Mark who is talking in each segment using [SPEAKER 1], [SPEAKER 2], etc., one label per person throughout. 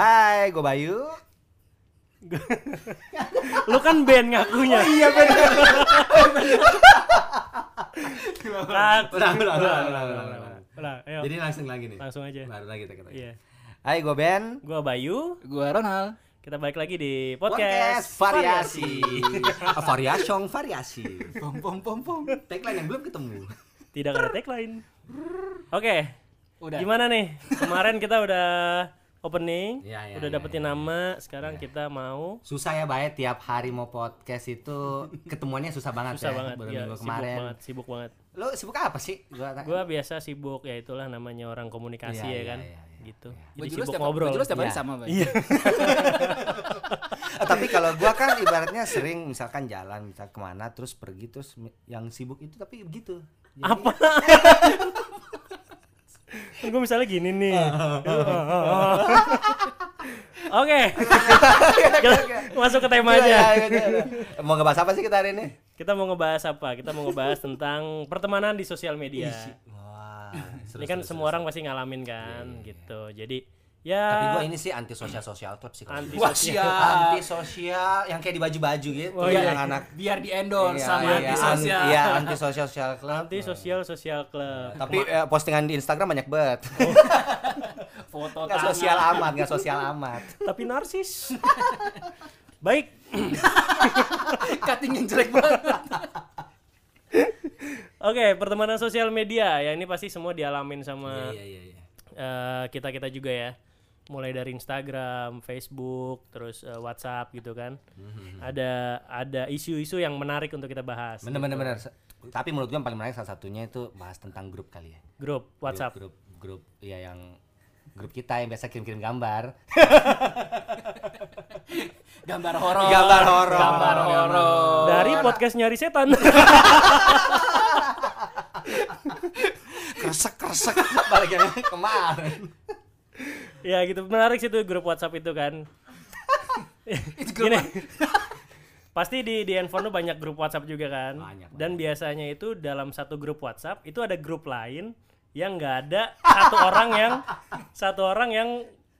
[SPEAKER 1] Hai, gue Bayu.
[SPEAKER 2] Lu kan band ngakunya.
[SPEAKER 1] Iya benar.
[SPEAKER 2] Cut.
[SPEAKER 1] Ulang, ulang, ulang, ulang, ulang, ulang.
[SPEAKER 2] Ulang, ayo.
[SPEAKER 1] Jadi langsung lagi nih.
[SPEAKER 2] Langsung aja.
[SPEAKER 1] Baru lagi kita kata.
[SPEAKER 2] Iya.
[SPEAKER 1] Hai, gue Ben.
[SPEAKER 2] Gua Bayu,
[SPEAKER 3] Gua Ronald.
[SPEAKER 2] kita balik lagi di
[SPEAKER 1] Podcast
[SPEAKER 2] podcast,
[SPEAKER 1] variasi. Ah, Variasyong variasi.
[SPEAKER 3] Pom pom pom pom.
[SPEAKER 1] Tagline yang belum ketemu.
[SPEAKER 2] Tidak ada tagline. Oke.
[SPEAKER 3] Udah.
[SPEAKER 2] Gimana nih? Kemarin kita udah opening,
[SPEAKER 1] Iya, iya,
[SPEAKER 2] udah
[SPEAKER 1] iya,
[SPEAKER 2] dapetin
[SPEAKER 1] iya.
[SPEAKER 2] nama, sekarang kita mau
[SPEAKER 1] Susah ya Bay, tiap hari mau podcast itu ketemuannya susah banget
[SPEAKER 2] susah
[SPEAKER 1] ya.
[SPEAKER 2] banget,
[SPEAKER 1] Baru
[SPEAKER 2] ya,
[SPEAKER 1] minggu
[SPEAKER 2] sibuk
[SPEAKER 1] kemarin.
[SPEAKER 2] banget, sibuk banget.
[SPEAKER 1] Lo sibuk apa sih? Gua
[SPEAKER 2] Gua biasa sibuk ya itulah namanya orang komunikasi
[SPEAKER 1] Iya,
[SPEAKER 2] ya
[SPEAKER 1] iya,
[SPEAKER 2] kan,
[SPEAKER 1] iya, iya,
[SPEAKER 2] gitu.
[SPEAKER 1] iya.
[SPEAKER 2] Jadi sibuk
[SPEAKER 3] setiap,
[SPEAKER 2] ngobrol.
[SPEAKER 3] baju lu setiap hari
[SPEAKER 1] Iya.
[SPEAKER 3] sama, Bang.
[SPEAKER 2] Iya.
[SPEAKER 1] Tapi kalau gua kan ibaratnya sering misalkan jalan misal ke mana terus pergi terus yang sibuk itu tapi begitu. Jadi-
[SPEAKER 2] Apa? gue misalnya gini nih. Oke. Kita Masuk ke tema
[SPEAKER 1] Iya,
[SPEAKER 2] aja.
[SPEAKER 1] iya, iya. Mau ngebahas apa sih kita hari ini?
[SPEAKER 2] Kita mau ngebahas apa? Kita mau ngebahas tentang pertemanan di sosial media.
[SPEAKER 1] Wah,
[SPEAKER 2] Ini kan semua orang pasti ngalamin kan, gitu. Jadi. Ya
[SPEAKER 1] Tapi gua ini sih anti sosial sosial club sih.
[SPEAKER 2] Anti sosial.
[SPEAKER 1] anti sosial yang kayak di baju-baju gitu
[SPEAKER 2] Oh, iya.
[SPEAKER 1] yang anak
[SPEAKER 3] Biar di endorse
[SPEAKER 1] Iya,
[SPEAKER 3] sama
[SPEAKER 1] iya,
[SPEAKER 3] anti sosial.
[SPEAKER 1] Iya, anti sosial sosial club.
[SPEAKER 2] anti sosial sosial club.
[SPEAKER 1] Tapi eh, postingan di Instagram banyak banget.
[SPEAKER 3] Foto
[SPEAKER 1] Nggak
[SPEAKER 3] tangan.
[SPEAKER 1] sosial amat, nggak sosial amat.
[SPEAKER 2] Tapi narsis. Baik.
[SPEAKER 3] Cutting yang jelek banget.
[SPEAKER 2] Oke, pertemanan sosial media ya ini pasti semua dialamin sama
[SPEAKER 1] Iya, iya, iya.
[SPEAKER 2] kita kita juga ya mulai dari Instagram, Facebook, terus eh, WhatsApp gitu kan. Ada ada isu-isu yang menarik untuk kita bahas.
[SPEAKER 1] Bener bener. Tapi menurut gue yang paling menarik salah satunya itu bahas tentang grup kali ya.
[SPEAKER 2] Grup WhatsApp.
[SPEAKER 1] Grup grup, grup ya yang grup kita yang biasa kirim-kirim gambar.
[SPEAKER 3] Gambar horor.
[SPEAKER 1] Gambar horor.
[SPEAKER 3] Gambar horor.
[SPEAKER 2] Dari podcast nyari setan.
[SPEAKER 1] Kresek kresek balik kemarin.
[SPEAKER 2] Ya gitu menarik sih tuh grup WhatsApp itu kan. Gini. Pasti di di handphone tuh banyak grup WhatsApp juga kan.
[SPEAKER 1] Banyak,
[SPEAKER 2] Dan biasanya itu dalam satu grup WhatsApp itu ada grup lain yang nggak ada satu orang yang satu orang yang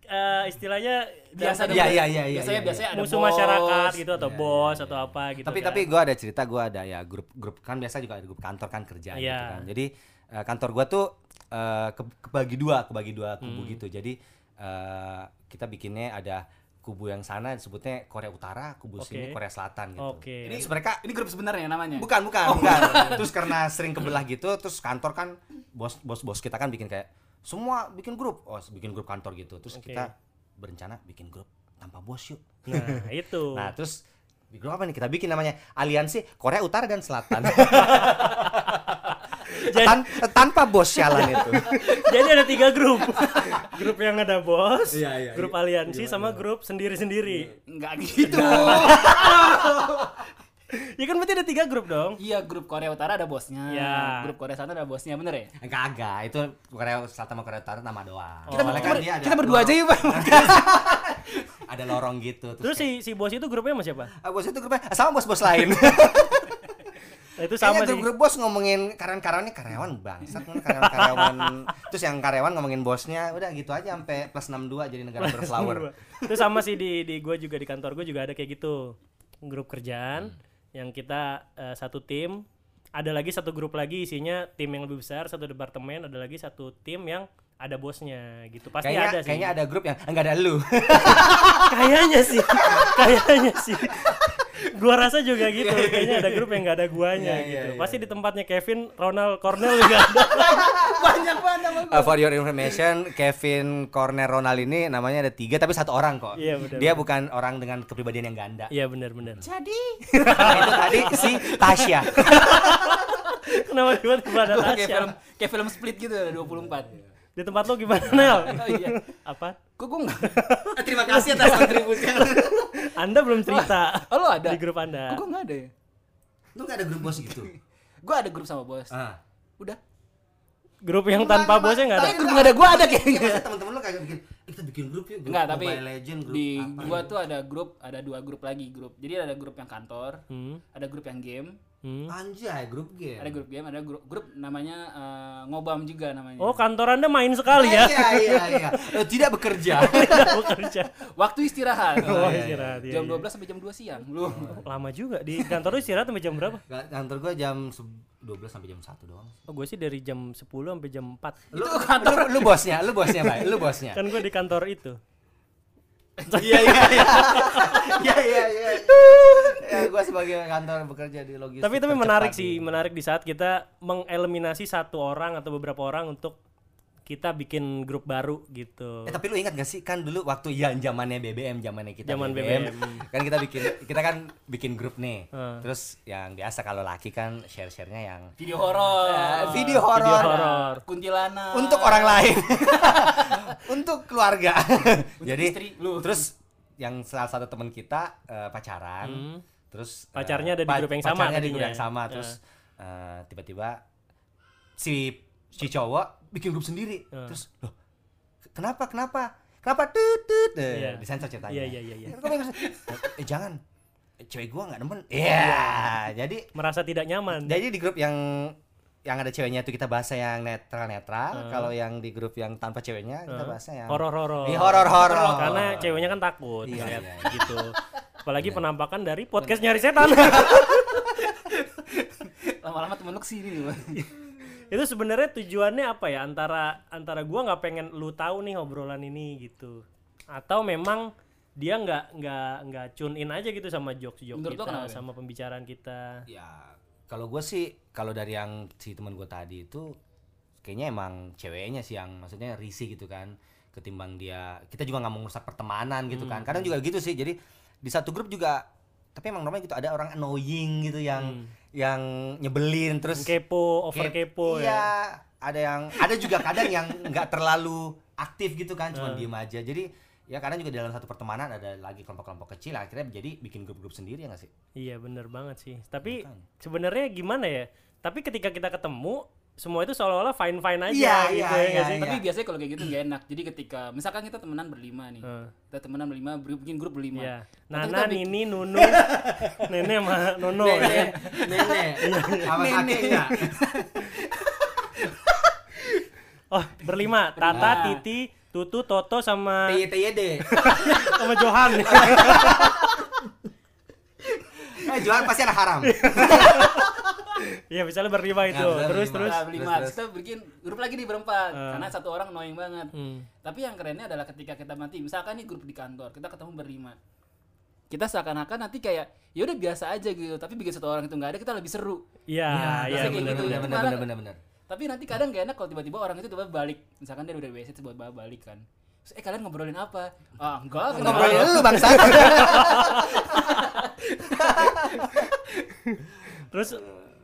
[SPEAKER 2] eh, istilahnya
[SPEAKER 3] biasa
[SPEAKER 2] dalam
[SPEAKER 1] Iya,
[SPEAKER 2] satu
[SPEAKER 1] iya, iya, iya,
[SPEAKER 3] biasanya
[SPEAKER 1] iya.
[SPEAKER 3] biasanya ada
[SPEAKER 2] musuh
[SPEAKER 3] bos.
[SPEAKER 2] masyarakat gitu atau
[SPEAKER 1] Iya,
[SPEAKER 2] bos
[SPEAKER 1] iya,
[SPEAKER 2] atau
[SPEAKER 1] iya.
[SPEAKER 2] apa gitu.
[SPEAKER 1] tapi
[SPEAKER 2] kan.
[SPEAKER 1] tapi gue ada cerita gue ada ya grup grup kan biasa juga ada grup kantor kan kerja gitu
[SPEAKER 2] Iya.
[SPEAKER 1] kan jadi eh, kantor gue tuh eh, ke- kebagi dua kebagi dua kubu
[SPEAKER 2] Hmm.
[SPEAKER 1] gitu jadi eh, kita bikinnya ada kubu yang sana disebutnya Korea Utara kubu sini
[SPEAKER 2] Oke.
[SPEAKER 1] Korea Selatan gitu
[SPEAKER 2] Oke.
[SPEAKER 1] ini mereka
[SPEAKER 3] Ini grup sebenarnya namanya.
[SPEAKER 1] bukan bukan bukan terus karena sering kebelah gitu terus kantor kan bos bos bos kita kan bikin kayak semua bikin grup oh bikin grup kantor gitu terus
[SPEAKER 2] Oke.
[SPEAKER 1] kita berencana bikin grup tanpa bos yuk
[SPEAKER 2] Nah, itu.
[SPEAKER 1] Nah, terus di grup apa nih? Kita bikin namanya Aliansi Korea Utara dan Selatan. Tan- tanpa bos sialan itu.
[SPEAKER 2] Jadi ada tiga grup. grup yang ada bos,
[SPEAKER 1] Iya, iya,
[SPEAKER 2] grup
[SPEAKER 1] iya.
[SPEAKER 2] aliansi sama grup sendiri-sendiri.
[SPEAKER 3] Enggak gitu.
[SPEAKER 2] Ya kan berarti ada tiga grup dong.
[SPEAKER 3] Iya, grup Korea Utara ada bosnya.
[SPEAKER 2] Iya.
[SPEAKER 3] Grup Korea Selatan ada bosnya, bener ya?
[SPEAKER 1] Enggak agak, itu Korea Selatan sama Korea Utara nama doang.
[SPEAKER 2] Kita-
[SPEAKER 1] Soalnya
[SPEAKER 3] kita, ber-
[SPEAKER 1] dia ada
[SPEAKER 3] kita berdua aja yuk, Bang.
[SPEAKER 1] Ada lorong gitu.
[SPEAKER 2] Terus si si bos itu grupnya sama siapa?
[SPEAKER 1] Ah, bos itu grupnya sama bos-bos lain.
[SPEAKER 2] Nah, itu sama
[SPEAKER 1] Kayaknya grup-grup bos ngomongin karyawan-karyawannya karyawan bangsat karyawan-karyawan. Terus yang karyawan ngomongin bosnya, udah gitu aja sampai plus 62 jadi negara berflower.
[SPEAKER 2] itu sama sih di di gue juga di kantor gue juga ada kayak gitu grup kerjaan
[SPEAKER 1] Hmm.
[SPEAKER 2] yang kita eh, satu tim ada lagi satu grup lagi isinya tim yang lebih besar satu departemen ada lagi satu tim yang ada bosnya gitu pasti
[SPEAKER 1] Kayaknya
[SPEAKER 2] ada sih
[SPEAKER 1] kayaknya ada grup yang enggak ada lu.
[SPEAKER 2] kayaknya sih kayaknya sih gua rasa juga gitu kayaknya ada grup yang nggak ada guanya
[SPEAKER 1] Iya, iya,
[SPEAKER 2] gitu
[SPEAKER 1] iya.
[SPEAKER 2] pasti di tempatnya Kevin Ronald Cornell juga ada
[SPEAKER 3] Banyak banget
[SPEAKER 1] Uh, for your information, Kevin Corner Ronald ini namanya ada tiga tapi satu orang kok.
[SPEAKER 2] Iya, benar,
[SPEAKER 1] Dia bukan orang dengan kepribadian yang ganda.
[SPEAKER 2] iya benar-benar
[SPEAKER 3] Jadi,
[SPEAKER 1] itu tadi si Tasya.
[SPEAKER 2] kenapa tiba-tiba ada
[SPEAKER 3] kayak
[SPEAKER 2] Tasya
[SPEAKER 3] film kayak film Split gitu ada 24.
[SPEAKER 2] Di tempat lo gimana Nel
[SPEAKER 3] Oh iya.
[SPEAKER 2] apa
[SPEAKER 3] Kok gue enggak?
[SPEAKER 1] Terima kasih atas kontribusinya.
[SPEAKER 2] anda belum cerita
[SPEAKER 3] Oh, lo ada?
[SPEAKER 2] di grup anda
[SPEAKER 3] Kok gue enggak ada ya?
[SPEAKER 1] Lu gak ada grup bos gitu?
[SPEAKER 3] Gue ada grup sama bos.
[SPEAKER 1] Ah.
[SPEAKER 3] Udah.
[SPEAKER 2] grup yang tanpa bosnya nggak ada
[SPEAKER 3] Tapi grup nggak ada, gua ada kayaknya.
[SPEAKER 1] Masa teman-teman lu kayak bikin, "Eh, kita bikin grup yuk, grup
[SPEAKER 3] Enggak, tapi
[SPEAKER 1] Legend, grup
[SPEAKER 3] di
[SPEAKER 1] apa
[SPEAKER 3] gua
[SPEAKER 1] gitu."
[SPEAKER 3] tuh ada grup, ada dua grup lagi grup. Jadi ada grup yang kantor,
[SPEAKER 2] Hmm.
[SPEAKER 3] ada grup yang game,
[SPEAKER 2] Hmm.
[SPEAKER 1] Anjay, grup game.
[SPEAKER 3] Ada grup game, ada grup, grup namanya eh, ngobam juga namanya.
[SPEAKER 2] Oh, kantor Anda main sekali ya.
[SPEAKER 1] Iya, iya, iya. Eh, Tidak bekerja.
[SPEAKER 2] Bekerja.
[SPEAKER 3] Waktu istirahat.
[SPEAKER 2] Oh,
[SPEAKER 1] iya,
[SPEAKER 2] istirahat, iya,
[SPEAKER 3] jam
[SPEAKER 2] iya.
[SPEAKER 3] 12 sampai jam 2 siang. Lu.
[SPEAKER 2] Lama juga di kantor lu istirahat sampai jam berapa?
[SPEAKER 1] Kantor gua jam se- 12 sampai jam 1 doang.
[SPEAKER 2] Oh, gue sih dari jam 10 sampai jam 4.
[SPEAKER 1] Lu kantor lu, lu bosnya, lu bosnya, Bay. Lu bosnya.
[SPEAKER 2] Kan gue di kantor itu.
[SPEAKER 1] Iya, iya, iya. Iya, iya, iya. Ya, gua sebagai kantor bekerja di logistik.
[SPEAKER 2] tapi tapi menarik sih, menarik di saat kita mengeliminasi satu orang atau beberapa orang untuk kita bikin grup baru gitu.
[SPEAKER 1] Eh tapi lu ingat gak sih kan dulu waktu ya zamannya BBM zamannya kita
[SPEAKER 2] Zaman
[SPEAKER 1] BBM,
[SPEAKER 2] BBM.
[SPEAKER 1] kan kita bikin kita kan bikin grup nih
[SPEAKER 2] Hmm.
[SPEAKER 1] terus yang biasa kalau laki kan share sharenya yang
[SPEAKER 3] Video horor.
[SPEAKER 1] eh, video
[SPEAKER 2] Video
[SPEAKER 1] horor
[SPEAKER 2] horor.
[SPEAKER 3] Kuntilanak.
[SPEAKER 1] untuk orang lain untuk keluarga jadi
[SPEAKER 3] istri lu.
[SPEAKER 1] terus yang salah satu teman kita eh, pacaran
[SPEAKER 2] Hmm.
[SPEAKER 1] terus eh,
[SPEAKER 2] Pacarnya ada di grup yang sama
[SPEAKER 1] pacarnya di grup yang sama terus tiba-tiba si si cowok bikin grup sendiri
[SPEAKER 2] Ya.
[SPEAKER 1] terus loh kenapa kenapa kenapa tut tut eh,
[SPEAKER 2] Iya.
[SPEAKER 1] disensor ceritanya
[SPEAKER 2] Iya, iya, iya, iya.
[SPEAKER 1] Eh jangan Eh, cewek gua nggak demen iya jadi
[SPEAKER 2] Merasa tidak nyaman.
[SPEAKER 1] jadi di grup yang yang ada ceweknya itu kita bahasa yang netral netral
[SPEAKER 2] Hmm.
[SPEAKER 1] kalau yang di grup yang tanpa ceweknya kita bahasa yang
[SPEAKER 2] Horor-horor.
[SPEAKER 1] Iya, horor-horor.
[SPEAKER 2] Karena ceweknya kan takut
[SPEAKER 1] Iya, iya, iya.
[SPEAKER 2] gitu. Apalagi penampakan dari podcast nyari setan.
[SPEAKER 3] Lama-lama temen lu ke sini nih.
[SPEAKER 2] Itu sebenarnya tujuannya apa ya? Antara antara gua nggak pengen lu tahu nih obrolan ini gitu. Atau memang dia nggak nggak nggak tune in aja gitu sama jokes jokes
[SPEAKER 3] Menurut
[SPEAKER 2] kita
[SPEAKER 3] Ben?
[SPEAKER 2] sama pembicaraan kita.
[SPEAKER 1] Ya kalau gue sih kalau dari yang si teman gue tadi itu kayaknya emang ceweknya sih yang maksudnya risih gitu kan. Ketimbang dia kita juga nggak mau merusak pertemanan gitu kan. Kadang juga gitu sih. Jadi di satu grup juga tapi emang namanya gitu ada orang annoying gitu yang yang nyebelin terus
[SPEAKER 2] kepo over
[SPEAKER 1] Kep-
[SPEAKER 2] kepo
[SPEAKER 1] iya,
[SPEAKER 2] ya
[SPEAKER 1] ada yang ada juga kadang yang nggak terlalu aktif gitu kan
[SPEAKER 2] Hmm.
[SPEAKER 1] cuma diem aja. Jadi ya kadang juga dalam satu pertemanan ada lagi kelompok-kelompok kecil akhirnya jadi bikin grup-grup sendiri ya nggak sih?
[SPEAKER 2] Iya bener banget sih. Tapi sebenarnya gimana ya? Tapi ketika kita ketemu semua itu seolah-olah fine fine aja
[SPEAKER 1] Iya,
[SPEAKER 2] gitu
[SPEAKER 1] iya,
[SPEAKER 2] ya
[SPEAKER 1] iya,
[SPEAKER 2] sih
[SPEAKER 1] iya.
[SPEAKER 3] Tapi biasanya kalau kayak gitu nggak enak. Jadi ketika misalkan kita temenan berlima nih.
[SPEAKER 2] Hmm.
[SPEAKER 3] Kita temenan berlima ber- bikin grup berlima.
[SPEAKER 2] Iya.
[SPEAKER 3] Nanti
[SPEAKER 2] Nana,
[SPEAKER 3] kita bikin-
[SPEAKER 2] Nini, Nunu, Nenek sama Nono. ya.
[SPEAKER 1] nenek nenek sama kakeknya
[SPEAKER 2] Oh, berlima. Tata,
[SPEAKER 3] Nah.
[SPEAKER 2] Titi, Tutu, Toto sama
[SPEAKER 1] TYTYD
[SPEAKER 2] sama Johan.
[SPEAKER 1] Eh jualan pasti anak haram
[SPEAKER 2] Iya, misalnya berlima itu.
[SPEAKER 1] Ya, benar,
[SPEAKER 2] terus terus.
[SPEAKER 3] Nah, berlima.
[SPEAKER 1] Terus,
[SPEAKER 3] Terus kita bikin grup lagi nih berempat.
[SPEAKER 2] Hmm.
[SPEAKER 3] Karena satu orang annoying banget.
[SPEAKER 2] Hmm.
[SPEAKER 3] Tapi yang kerennya adalah ketika kita nanti misalkan nih grup di kantor, kita ketemu berlima. Kita seakan-akan nanti kayak ya udah biasa aja gitu, tapi bikin satu orang itu nggak ada kita lebih seru.
[SPEAKER 2] Iya, iya
[SPEAKER 3] biasanya kayak
[SPEAKER 2] benar benar.
[SPEAKER 1] benar benar
[SPEAKER 3] Tapi nanti kadang gak enak kalau tiba-tiba orang itu tiba balik. Misalkan dia udah WC buat balik kan. Terus, eh kalian ngobrolin apa? Ah enggak, enggak
[SPEAKER 1] ngobrolin lu bangsa
[SPEAKER 2] Terus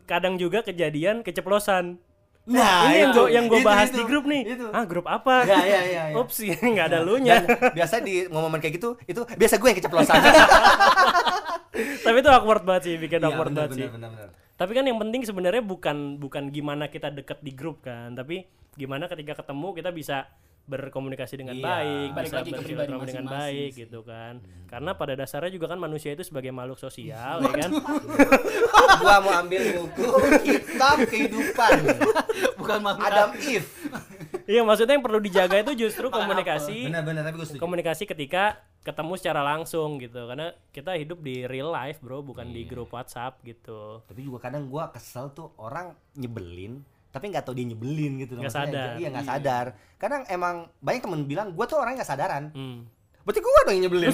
[SPEAKER 2] kadang juga kejadian keceplosan.
[SPEAKER 1] nah
[SPEAKER 2] ini yang
[SPEAKER 1] itu,
[SPEAKER 2] yang
[SPEAKER 1] itu,
[SPEAKER 2] bahas
[SPEAKER 1] itu,
[SPEAKER 2] di grup nih.
[SPEAKER 1] itu.
[SPEAKER 2] Ah, grup apa?
[SPEAKER 1] Ya, ya, ya, ya.
[SPEAKER 2] Ups, nggak ada lu nya.
[SPEAKER 1] Dan biasa di momen kayak gitu itu biasa gue yang keceplosan
[SPEAKER 2] Tapi itu awkward banget sih, bikin
[SPEAKER 1] Iya,
[SPEAKER 2] awkward banget sih.
[SPEAKER 1] benar, benar.
[SPEAKER 2] Tapi kan yang penting sebenarnya bukan bukan gimana kita deket di grup kan, tapi gimana ketika ketemu kita bisa berkomunikasi dengan
[SPEAKER 1] Iya.
[SPEAKER 2] baik,
[SPEAKER 3] Balik
[SPEAKER 2] bisa
[SPEAKER 3] lagi
[SPEAKER 2] bersilaturahmi dengan baik
[SPEAKER 3] sih.
[SPEAKER 2] gitu kan. Karena pada dasarnya juga kan manusia itu sebagai makhluk sosial ya kan.
[SPEAKER 1] gua mau ambil buku kitab kehidupan
[SPEAKER 3] Bukan makhluk
[SPEAKER 1] Adam Eve
[SPEAKER 2] Iya, maksudnya yang perlu dijaga itu justru komunikasi
[SPEAKER 1] benar benar tapi gue setuju
[SPEAKER 2] komunikasi ketika ketemu secara langsung gitu. Karena kita hidup di real life, Bro, bukan di
[SPEAKER 1] Iya.
[SPEAKER 2] grup WhatsApp gitu.
[SPEAKER 1] tapi juga kadang gua kesel tuh orang nyebelin tapi nggak tahu dia nyebelin gitu
[SPEAKER 2] Nggak sadar.
[SPEAKER 1] iya nggak sadar kadang emang banyak temen bilang gua tuh orangnya nggak sadaran
[SPEAKER 2] Hmm.
[SPEAKER 1] berarti gua dong yang nyebelin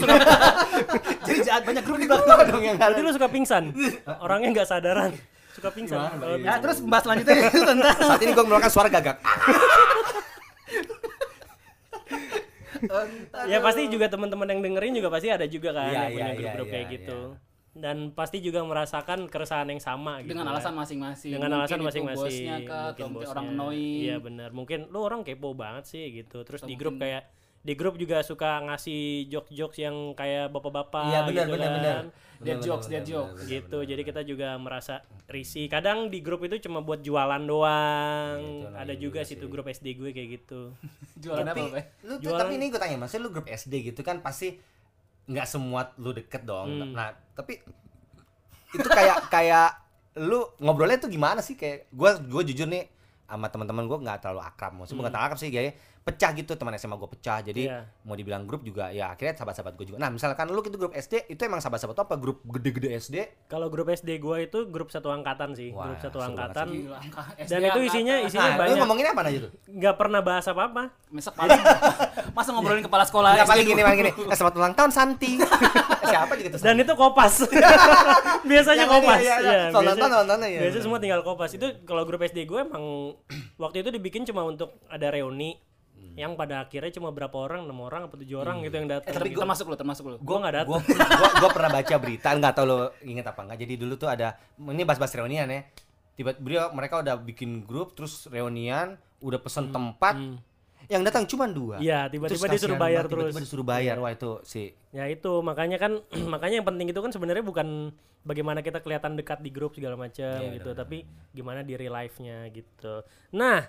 [SPEAKER 3] Jadi jahat banyak grup di
[SPEAKER 1] gua dong yang
[SPEAKER 2] Berarti lu suka pingsan. Orangnya nggak sadaran. Suka pingsan.
[SPEAKER 1] Gimana?
[SPEAKER 3] Ya, terus membahas selanjutnya itu tentang
[SPEAKER 1] saat ini gua mengeluarkan suara gagak
[SPEAKER 2] ya pasti juga teman-teman yang dengerin juga pasti ada juga kan
[SPEAKER 1] Iya,
[SPEAKER 2] yang punya
[SPEAKER 1] iya,
[SPEAKER 2] grup-grup
[SPEAKER 1] iya,
[SPEAKER 2] kayak
[SPEAKER 1] iya,
[SPEAKER 2] gitu dan pasti juga merasakan keresahan yang sama gitu
[SPEAKER 3] dengan
[SPEAKER 2] kan.
[SPEAKER 3] alasan masing-masing.
[SPEAKER 2] dengan
[SPEAKER 3] Mungkin
[SPEAKER 2] alasan masing-masing
[SPEAKER 3] Bosnya atau mungkin orang annoying.
[SPEAKER 2] iya benar mungkin lu orang kepo banget sih gitu terus
[SPEAKER 3] Atau
[SPEAKER 2] di grup
[SPEAKER 3] mungkin-
[SPEAKER 2] kayak di grup juga suka ngasih jokes-jokes yang kayak bapak-bapak
[SPEAKER 1] iya benar
[SPEAKER 2] gitu
[SPEAKER 1] benar
[SPEAKER 2] kan.
[SPEAKER 1] benar
[SPEAKER 3] Dead
[SPEAKER 1] Benar,
[SPEAKER 3] jokes,
[SPEAKER 1] benar,
[SPEAKER 3] jokes.
[SPEAKER 1] benar,
[SPEAKER 2] gitu
[SPEAKER 1] benar,
[SPEAKER 2] jadi kita juga merasa risih kadang di grup itu cuma buat jualan doang
[SPEAKER 1] itu
[SPEAKER 2] ada juga
[SPEAKER 1] juga
[SPEAKER 2] situ
[SPEAKER 1] sih.
[SPEAKER 2] grup SD gue kayak gitu
[SPEAKER 3] Jualan apa,
[SPEAKER 1] tapi
[SPEAKER 3] Pak?
[SPEAKER 1] lu tuh,
[SPEAKER 2] Jualan-
[SPEAKER 1] tapi ini gue tanya maksudnya lu grup SD gitu kan pasti nggak semua lu deket dong.
[SPEAKER 2] Hmm.
[SPEAKER 1] nah tapi itu kayak kayak lu ngobrolnya tuh gimana sih? Kayak gua gua jujur nih sama teman-teman gua nggak terlalu akrab. Maksudnya bukan terlalu akrab sih kayak pecah gitu teman SMA gua pecah jadi
[SPEAKER 2] Iya.
[SPEAKER 1] mau dibilang grup juga ya akhirnya sahabat-sahabat gua juga nah misalkan lu itu grup SD itu emang sahabat-sahabat apa grup gede-gede SD
[SPEAKER 2] Kalau grup SD gua itu grup satu angkatan sih,
[SPEAKER 1] Wah,
[SPEAKER 2] grup satu angkatan. Dan itu isinya isinya
[SPEAKER 1] nah lu
[SPEAKER 2] banyak.
[SPEAKER 1] ngomongin apa aja tuh
[SPEAKER 2] nggak pernah bahas apa-apa.
[SPEAKER 3] Mesek paling masa ngobrolin kepala sekolah
[SPEAKER 1] Nggak
[SPEAKER 3] SD
[SPEAKER 1] paling gini paling gini eh, selamat ulang tahun Santi siapa juga tuh
[SPEAKER 2] Dan itu kopas. biasanya
[SPEAKER 1] Yang
[SPEAKER 2] kopas.
[SPEAKER 1] ini, iya, iya. Soal
[SPEAKER 2] biasanya- semua tinggal kopas. Itu kalau grup SD gue emang waktu itu dibikin cuma untuk ada reuni. Yang pada akhirnya cuma berapa orang, enam orang apa tujuh orang gitu yang datang.
[SPEAKER 3] Eh, tapi termasuk lu, termasuk lu.
[SPEAKER 2] Gua nggak datang.
[SPEAKER 1] gua, gua, gua pernah baca berita nggak tahu lo inget apa enggak jadi dulu tuh ada ini bahas-bahas reunian ya tiba beliau mereka udah bikin grup terus reunian udah pesen tempat yang datang cuma dua
[SPEAKER 2] Hmm. Iya, tiba-tiba disuruh bayar terus. Iya.
[SPEAKER 1] disuruh bayar wah itu sih
[SPEAKER 2] Ya itu makanya kan makanya yang penting itu kan sebenarnya bukan bagaimana kita kelihatan dekat di grup segala macam
[SPEAKER 1] Iya,
[SPEAKER 2] gitu, tapi gimana di real life-nya gitu. Nah,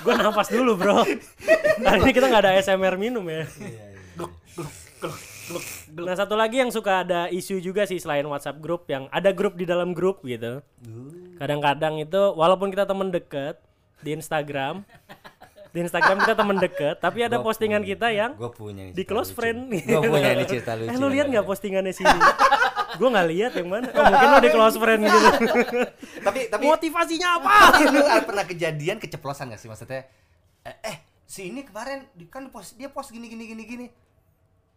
[SPEAKER 2] gue nafas dulu bro. Nah, ini kita nggak ada ASMR minum ya. Nah satu lagi yang suka ada isu juga sih selain WhatsApp grup yang ada grup di dalam grup gitu. Kadang-kadang itu walaupun kita temen deket di Instagram, di Instagram kita temen deket, tapi ada
[SPEAKER 1] Gua
[SPEAKER 2] postingan
[SPEAKER 1] punya.
[SPEAKER 2] kita yang
[SPEAKER 1] Gua punya nih
[SPEAKER 2] di close
[SPEAKER 1] lucu.
[SPEAKER 2] friend.
[SPEAKER 1] Gua punya nih cerita lucu
[SPEAKER 2] Eh lu lihat nggak postingannya sini? gue nggak lihat yang mana. Oh, mungkin lu di close friend gitu.
[SPEAKER 1] tapi tapi
[SPEAKER 2] Motivasinya apa?
[SPEAKER 1] lu pernah kejadian keceplosan gak sih maksudnya eh, eh si ini kemarin kan post dia post gini gini gini gini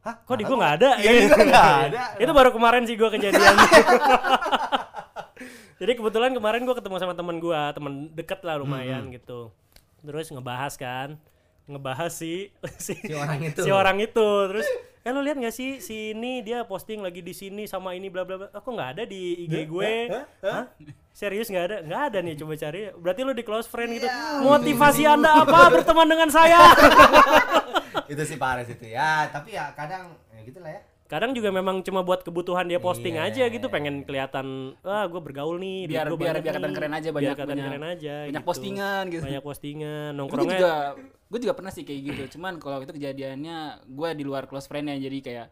[SPEAKER 1] Hah?
[SPEAKER 2] Kok di gue nggak ada?
[SPEAKER 1] Iya, di gua nggak ada.
[SPEAKER 2] Itu baru kemarin sih gue kejadian. Jadi kebetulan kemarin gue ketemu sama teman gue, teman deket lah lumayan gitu. Terus ngebahas kan, ngebahas si si,
[SPEAKER 1] Si orang itu.
[SPEAKER 2] si orang itu. Terus, eh lo lihat nggak sih si ini dia posting lagi di sini sama ini bla bla bla. Aku nggak ada di IG gue. Hah? Serius nggak ada? Nggak ada nih coba cari. Berarti lo di close friend gitu. Motivasi anda apa berteman dengan saya?
[SPEAKER 1] itu sih parah sih itu ya tapi ya kadang ya gitu lah ya
[SPEAKER 2] kadang juga memang cuma buat kebutuhan dia posting
[SPEAKER 1] Iya.
[SPEAKER 2] aja gitu pengen kelihatan wah gue bergaul nih
[SPEAKER 3] Biar-
[SPEAKER 2] gua
[SPEAKER 3] biar- biar kelihatan
[SPEAKER 2] nih."
[SPEAKER 3] keren aja,
[SPEAKER 2] biar
[SPEAKER 3] banyak- banyak-
[SPEAKER 2] keren aja
[SPEAKER 3] banyak
[SPEAKER 2] gitu.
[SPEAKER 3] postingan gitu.
[SPEAKER 2] banyak postingan nongkrongnya
[SPEAKER 3] juga gue juga pernah sih kayak gitu. Cuman kalau itu kejadiannya gue di luar close friend ya jadi kayak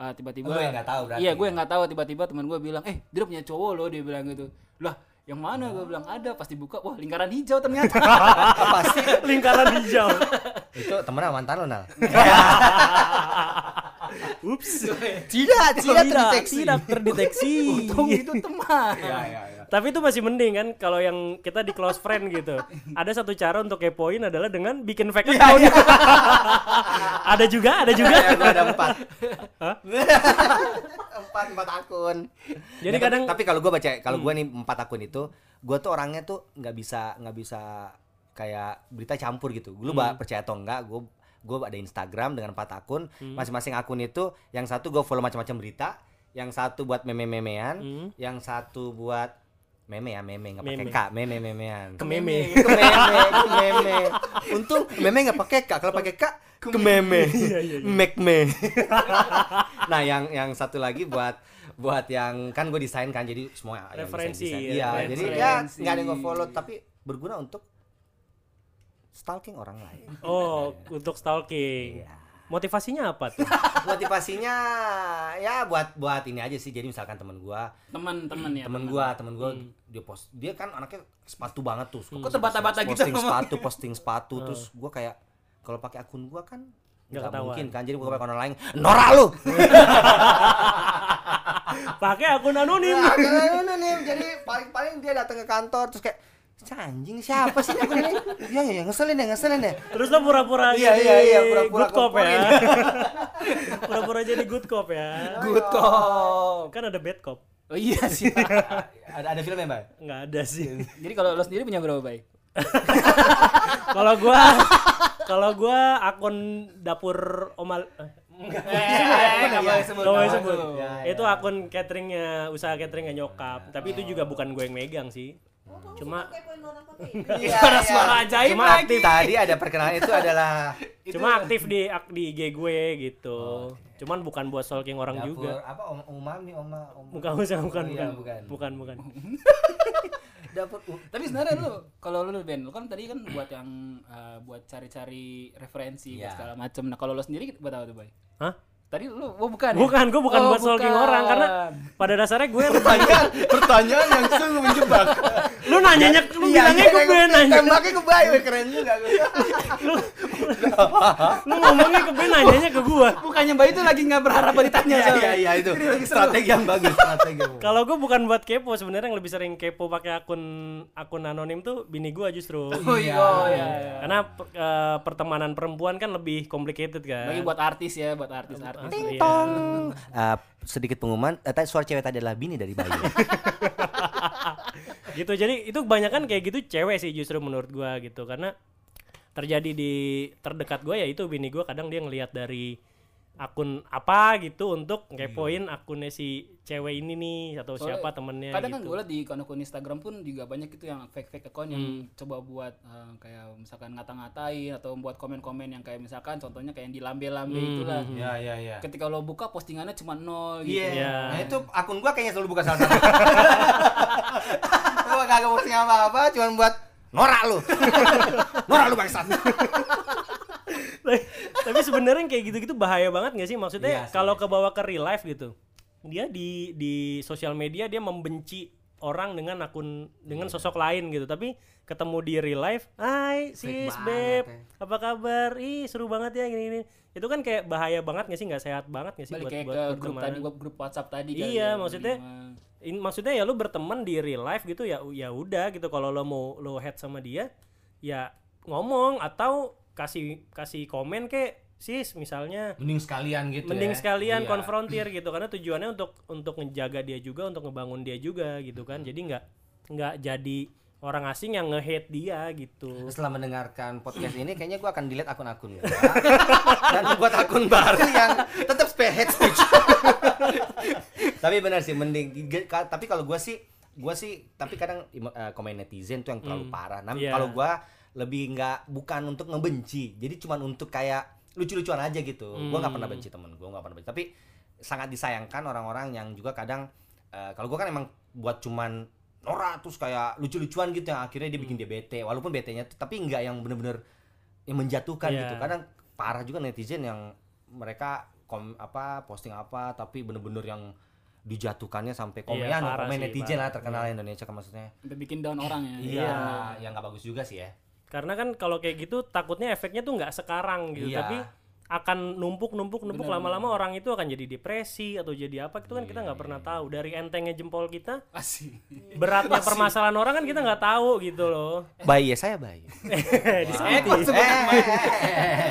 [SPEAKER 3] uh, tiba-tiba
[SPEAKER 1] Lu yang nggak tahu berarti.
[SPEAKER 3] iya gue yang nggak tahu. Tiba-tiba teman gue bilang eh dia punya cowok loh dia bilang gitu. Lah yang mana? Gue bilang ada. Pasti buka wah lingkaran hijau ternyata.
[SPEAKER 1] Pasti.
[SPEAKER 2] Lingkaran hijau.
[SPEAKER 1] Itu temen sama mantan lo nal?
[SPEAKER 2] Ups.
[SPEAKER 1] Tidak tidak
[SPEAKER 2] terdeteksi. tidak terdeteksi
[SPEAKER 3] untung itu teman.
[SPEAKER 1] Ya ya ya
[SPEAKER 2] tapi itu masih mending kan kalau yang kita di close friend gitu. Ada satu cara untuk kepoin adalah dengan bikin fake
[SPEAKER 1] Iya,
[SPEAKER 2] account. ada juga ada juga.
[SPEAKER 1] ya gua ada empat.
[SPEAKER 2] Hah?
[SPEAKER 1] empat empat akun.
[SPEAKER 2] Jadi
[SPEAKER 1] Ya,
[SPEAKER 2] kadang-
[SPEAKER 1] tapi kalau gue baca kalau gue nih empat akun itu gue tuh orangnya tuh nggak bisa nggak bisa kayak berita campur gitu. Lu ba- percaya atau enggak gue gue ada Instagram dengan empat akun. Masing-masing akun itu yang satu gue follow macam-macam berita yang satu buat meme-memean
[SPEAKER 2] Hmm.
[SPEAKER 1] yang satu buat meme ya meme. Nggak pakai
[SPEAKER 2] Meme.
[SPEAKER 1] k. Meme memean.
[SPEAKER 2] Ke meme.
[SPEAKER 1] Ke meme ke meme untung meme nggak pakai k. Kalau pakai k ke meme.
[SPEAKER 2] Iya,
[SPEAKER 1] make me. Nah yang yang satu lagi buat buat yang kan gue desain kan jadi semua
[SPEAKER 2] Referensi,
[SPEAKER 1] desain-desain.
[SPEAKER 2] ya,
[SPEAKER 1] iya jadi ya nggak ada yang follow tapi berguna untuk stalking orang lain.
[SPEAKER 2] Oh untuk stalking.
[SPEAKER 1] Iya.
[SPEAKER 2] Motivasinya apa tuh?
[SPEAKER 1] Motivasinya ya buat buat ini aja sih. Jadi misalkan temen gua.
[SPEAKER 3] Teman-teman ya
[SPEAKER 1] temen gua temen gua dia post dia kan anaknya sepatu banget tuh.
[SPEAKER 3] Kok terbata-bata gitu
[SPEAKER 1] posting sepatu posting sepatu. Terus gua kayak kalau pakai akun gua kan
[SPEAKER 2] ketahuan.
[SPEAKER 1] mungkin kan. Jadi gua pakai akun orang lain norak lu!
[SPEAKER 2] Pakai akun anonim.
[SPEAKER 1] Akun anonim. Jadi paling-paling dia datang ke kantor terus kayak "Cah, anjing siapa sih akun ini iya iya ngeselin ya ngeselin ya
[SPEAKER 2] terus lo pura-pura
[SPEAKER 1] Iya,
[SPEAKER 2] jadi
[SPEAKER 1] iya, iya, pura-pura
[SPEAKER 2] good cop ya? pura-pura jadi good cop ya?
[SPEAKER 3] Good cop.
[SPEAKER 2] Kan ada bad cop.
[SPEAKER 3] Oh iya sih
[SPEAKER 1] ada ada filmnya mbak?
[SPEAKER 2] Nggak ada sih.
[SPEAKER 3] Jadi kalau lo sendiri punya berapa baik
[SPEAKER 2] kalau gua kalau gua akun dapur omal eh,
[SPEAKER 3] nggak boleh sebut,
[SPEAKER 2] boleh.
[SPEAKER 1] Ya,
[SPEAKER 2] itu akun cateringnya usaha cateringnya nyokap. Tapi itu juga bukan gue yang megang sih cuma
[SPEAKER 1] Iya,
[SPEAKER 3] Suara suara ajaib
[SPEAKER 1] Cuma
[SPEAKER 3] lagi.
[SPEAKER 1] aktif tadi ada perkenalan itu adalah
[SPEAKER 2] cuma aktif di di IG gue gitu. Cuman bukan buat stalking orang
[SPEAKER 1] dapur
[SPEAKER 2] juga.
[SPEAKER 1] apa om umami oma om
[SPEAKER 2] bukan bukan bukan
[SPEAKER 1] Oh, iya,
[SPEAKER 2] bukan.
[SPEAKER 1] bukan.
[SPEAKER 2] bukan bukan.
[SPEAKER 1] Dapur u-
[SPEAKER 3] tapi sebenarnya lu kalau lu Ben lu kan tadi kan buat yang uh, buat cari-cari referensi buat
[SPEAKER 1] Iya.
[SPEAKER 3] segala macam nah kalau lu sendiri buat apa tuh Bay
[SPEAKER 2] hah
[SPEAKER 3] Tadi lu oh bukan ya?
[SPEAKER 2] Bukan, gue bukan
[SPEAKER 3] Oh,
[SPEAKER 2] buat stalking
[SPEAKER 3] bukan.
[SPEAKER 2] orang karena pada dasarnya gue
[SPEAKER 1] Pertanyaan, pertanyaan yang sungguh menjebak.
[SPEAKER 2] lu nanyanya lu
[SPEAKER 1] Iya,
[SPEAKER 2] bilangnya ke gue nanya
[SPEAKER 1] Tembaknya ke Bayu, keren juga.
[SPEAKER 2] lu lu ngomongnya ke gue nanyanya ke gue
[SPEAKER 3] Bukannya Mbak itu lagi nggak berharap ditanya
[SPEAKER 1] Iya, iya, iya itu. Strategi yang bagus, strategi.
[SPEAKER 2] kalau gue bukan buat kepo sebenarnya yang lebih sering kepo pakai akun akun anonim tuh bini gue justru
[SPEAKER 3] Oh iya, oh, iya. iya.
[SPEAKER 2] karena per- eh, pertemanan perempuan kan lebih complicated kan
[SPEAKER 3] Bagi buat artis ya, buat artis-artis.
[SPEAKER 2] Iya.
[SPEAKER 1] Tong. Eh, sedikit pengumuman, tadi suara cewek tadi adalah bini dari Bayu.
[SPEAKER 2] gitu jadi itu kebanyakan kayak gitu cewek sih justru menurut gua gitu karena terjadi di terdekat gua ya itu bini gua kadang dia ngelihat dari akun apa gitu untuk ngepoin akunnya si cewek ini nih atau
[SPEAKER 3] Soalnya
[SPEAKER 2] siapa temennya
[SPEAKER 3] Kadang kan
[SPEAKER 2] gitu.
[SPEAKER 3] gue liat di akun-akun Instagram pun juga banyak itu yang fake-fake account yang
[SPEAKER 2] Hmm.
[SPEAKER 3] coba buat eh, kayak misalkan ngata-ngatain atau buat komen-komen yang kayak misalkan contohnya kayak yang di lambe-lambe
[SPEAKER 2] Hmm,
[SPEAKER 3] itulah.
[SPEAKER 1] Iya, iya, iya.
[SPEAKER 3] Ketika lo buka postingannya cuma nol gitu.
[SPEAKER 1] Iya.
[SPEAKER 2] Iya.
[SPEAKER 1] Nah, itu akun gua kayaknya selalu buka salah satu. gua kagak posting apa-apa, cuma buat norak lu. norak lu bangsat.
[SPEAKER 2] tapi tapi sebenarnya kayak gitu-gitu bahaya banget gak sih maksudnya
[SPEAKER 1] sih,
[SPEAKER 2] kalau
[SPEAKER 1] iya
[SPEAKER 2] ke bawah ke real life gitu dia di di sosial media dia membenci orang dengan akun dengan sosok lain gitu tapi ketemu di real life hai sis beb
[SPEAKER 1] ya.
[SPEAKER 2] apa kabar ih seru banget ya gini gini itu kan kayak bahaya banget gak sih nggak sehat banget gak sih
[SPEAKER 3] Balik
[SPEAKER 2] buat
[SPEAKER 3] kayak
[SPEAKER 2] buat
[SPEAKER 3] ke grup
[SPEAKER 2] pertemanan?
[SPEAKER 3] tadi, grup WhatsApp tadi kan
[SPEAKER 2] Iya,
[SPEAKER 3] ya,
[SPEAKER 2] maksudnya. In- maksudnya ya lu berteman di real life gitu ya ya udah gitu kalau lo mau lo head sama dia ya ngomong atau kasih kasih komen kayak sis misalnya
[SPEAKER 1] Mending sekalian gitu
[SPEAKER 2] mending
[SPEAKER 1] ya.
[SPEAKER 2] sekalian
[SPEAKER 1] Iya.
[SPEAKER 2] konfrontir gitu karena tujuannya untuk untuk ngejaga dia juga untuk ngebangun dia juga gitu kan jadi nggak nggak jadi orang asing yang nge-hate dia gitu
[SPEAKER 1] Setelah mendengarkan podcast ini kayaknya gua akan delete akun-akun gua dan buat akun baru yang tetap spare hate speech. tapi benar sih mending tapi kalau gua sih gua sih tapi kadang eh, komen netizen tuh yang terlalu parah. Nah,
[SPEAKER 2] Iya.
[SPEAKER 1] kalau gua lebih nggak bukan untuk ngebenci. Jadi cuman untuk kayak lucu-lucuan aja gitu. Gua nggak pernah benci temen gua nggak pernah benci. Tapi sangat disayangkan orang-orang yang juga kadang eh, kalau gua kan emang buat cuman norak terus kayak lucu-lucuan gitu yang akhirnya dia bikin dia bete walaupun betenya tuh tapi nggak yang bener-bener yang menjatuhkan
[SPEAKER 2] Iya.
[SPEAKER 1] gitu kadang parah juga netizen yang mereka kom apa posting apa tapi bener-bener yang dijatuhkannya sampai komen
[SPEAKER 2] Iya,
[SPEAKER 1] ya komen
[SPEAKER 2] sih,
[SPEAKER 1] netizen lah
[SPEAKER 2] parah.
[SPEAKER 1] terkenal Indonesia kan maksudnya
[SPEAKER 3] Sampai bikin down orang ya.
[SPEAKER 1] iya yang nggak bagus juga sih ya
[SPEAKER 2] karena kan kalau kayak gitu takutnya efeknya tuh nggak sekarang gitu
[SPEAKER 1] Iya.
[SPEAKER 2] tapi akan numpuk numpuk numpuk lama-lama orang itu akan jadi depresi atau jadi apa itu kan kita nggak pernah tahu dari entengnya jempol kita
[SPEAKER 3] Asik.
[SPEAKER 2] beratnya permasalahan orang kan kita nggak tahu gitu loh
[SPEAKER 1] bayi ya saya bayi
[SPEAKER 2] disakiti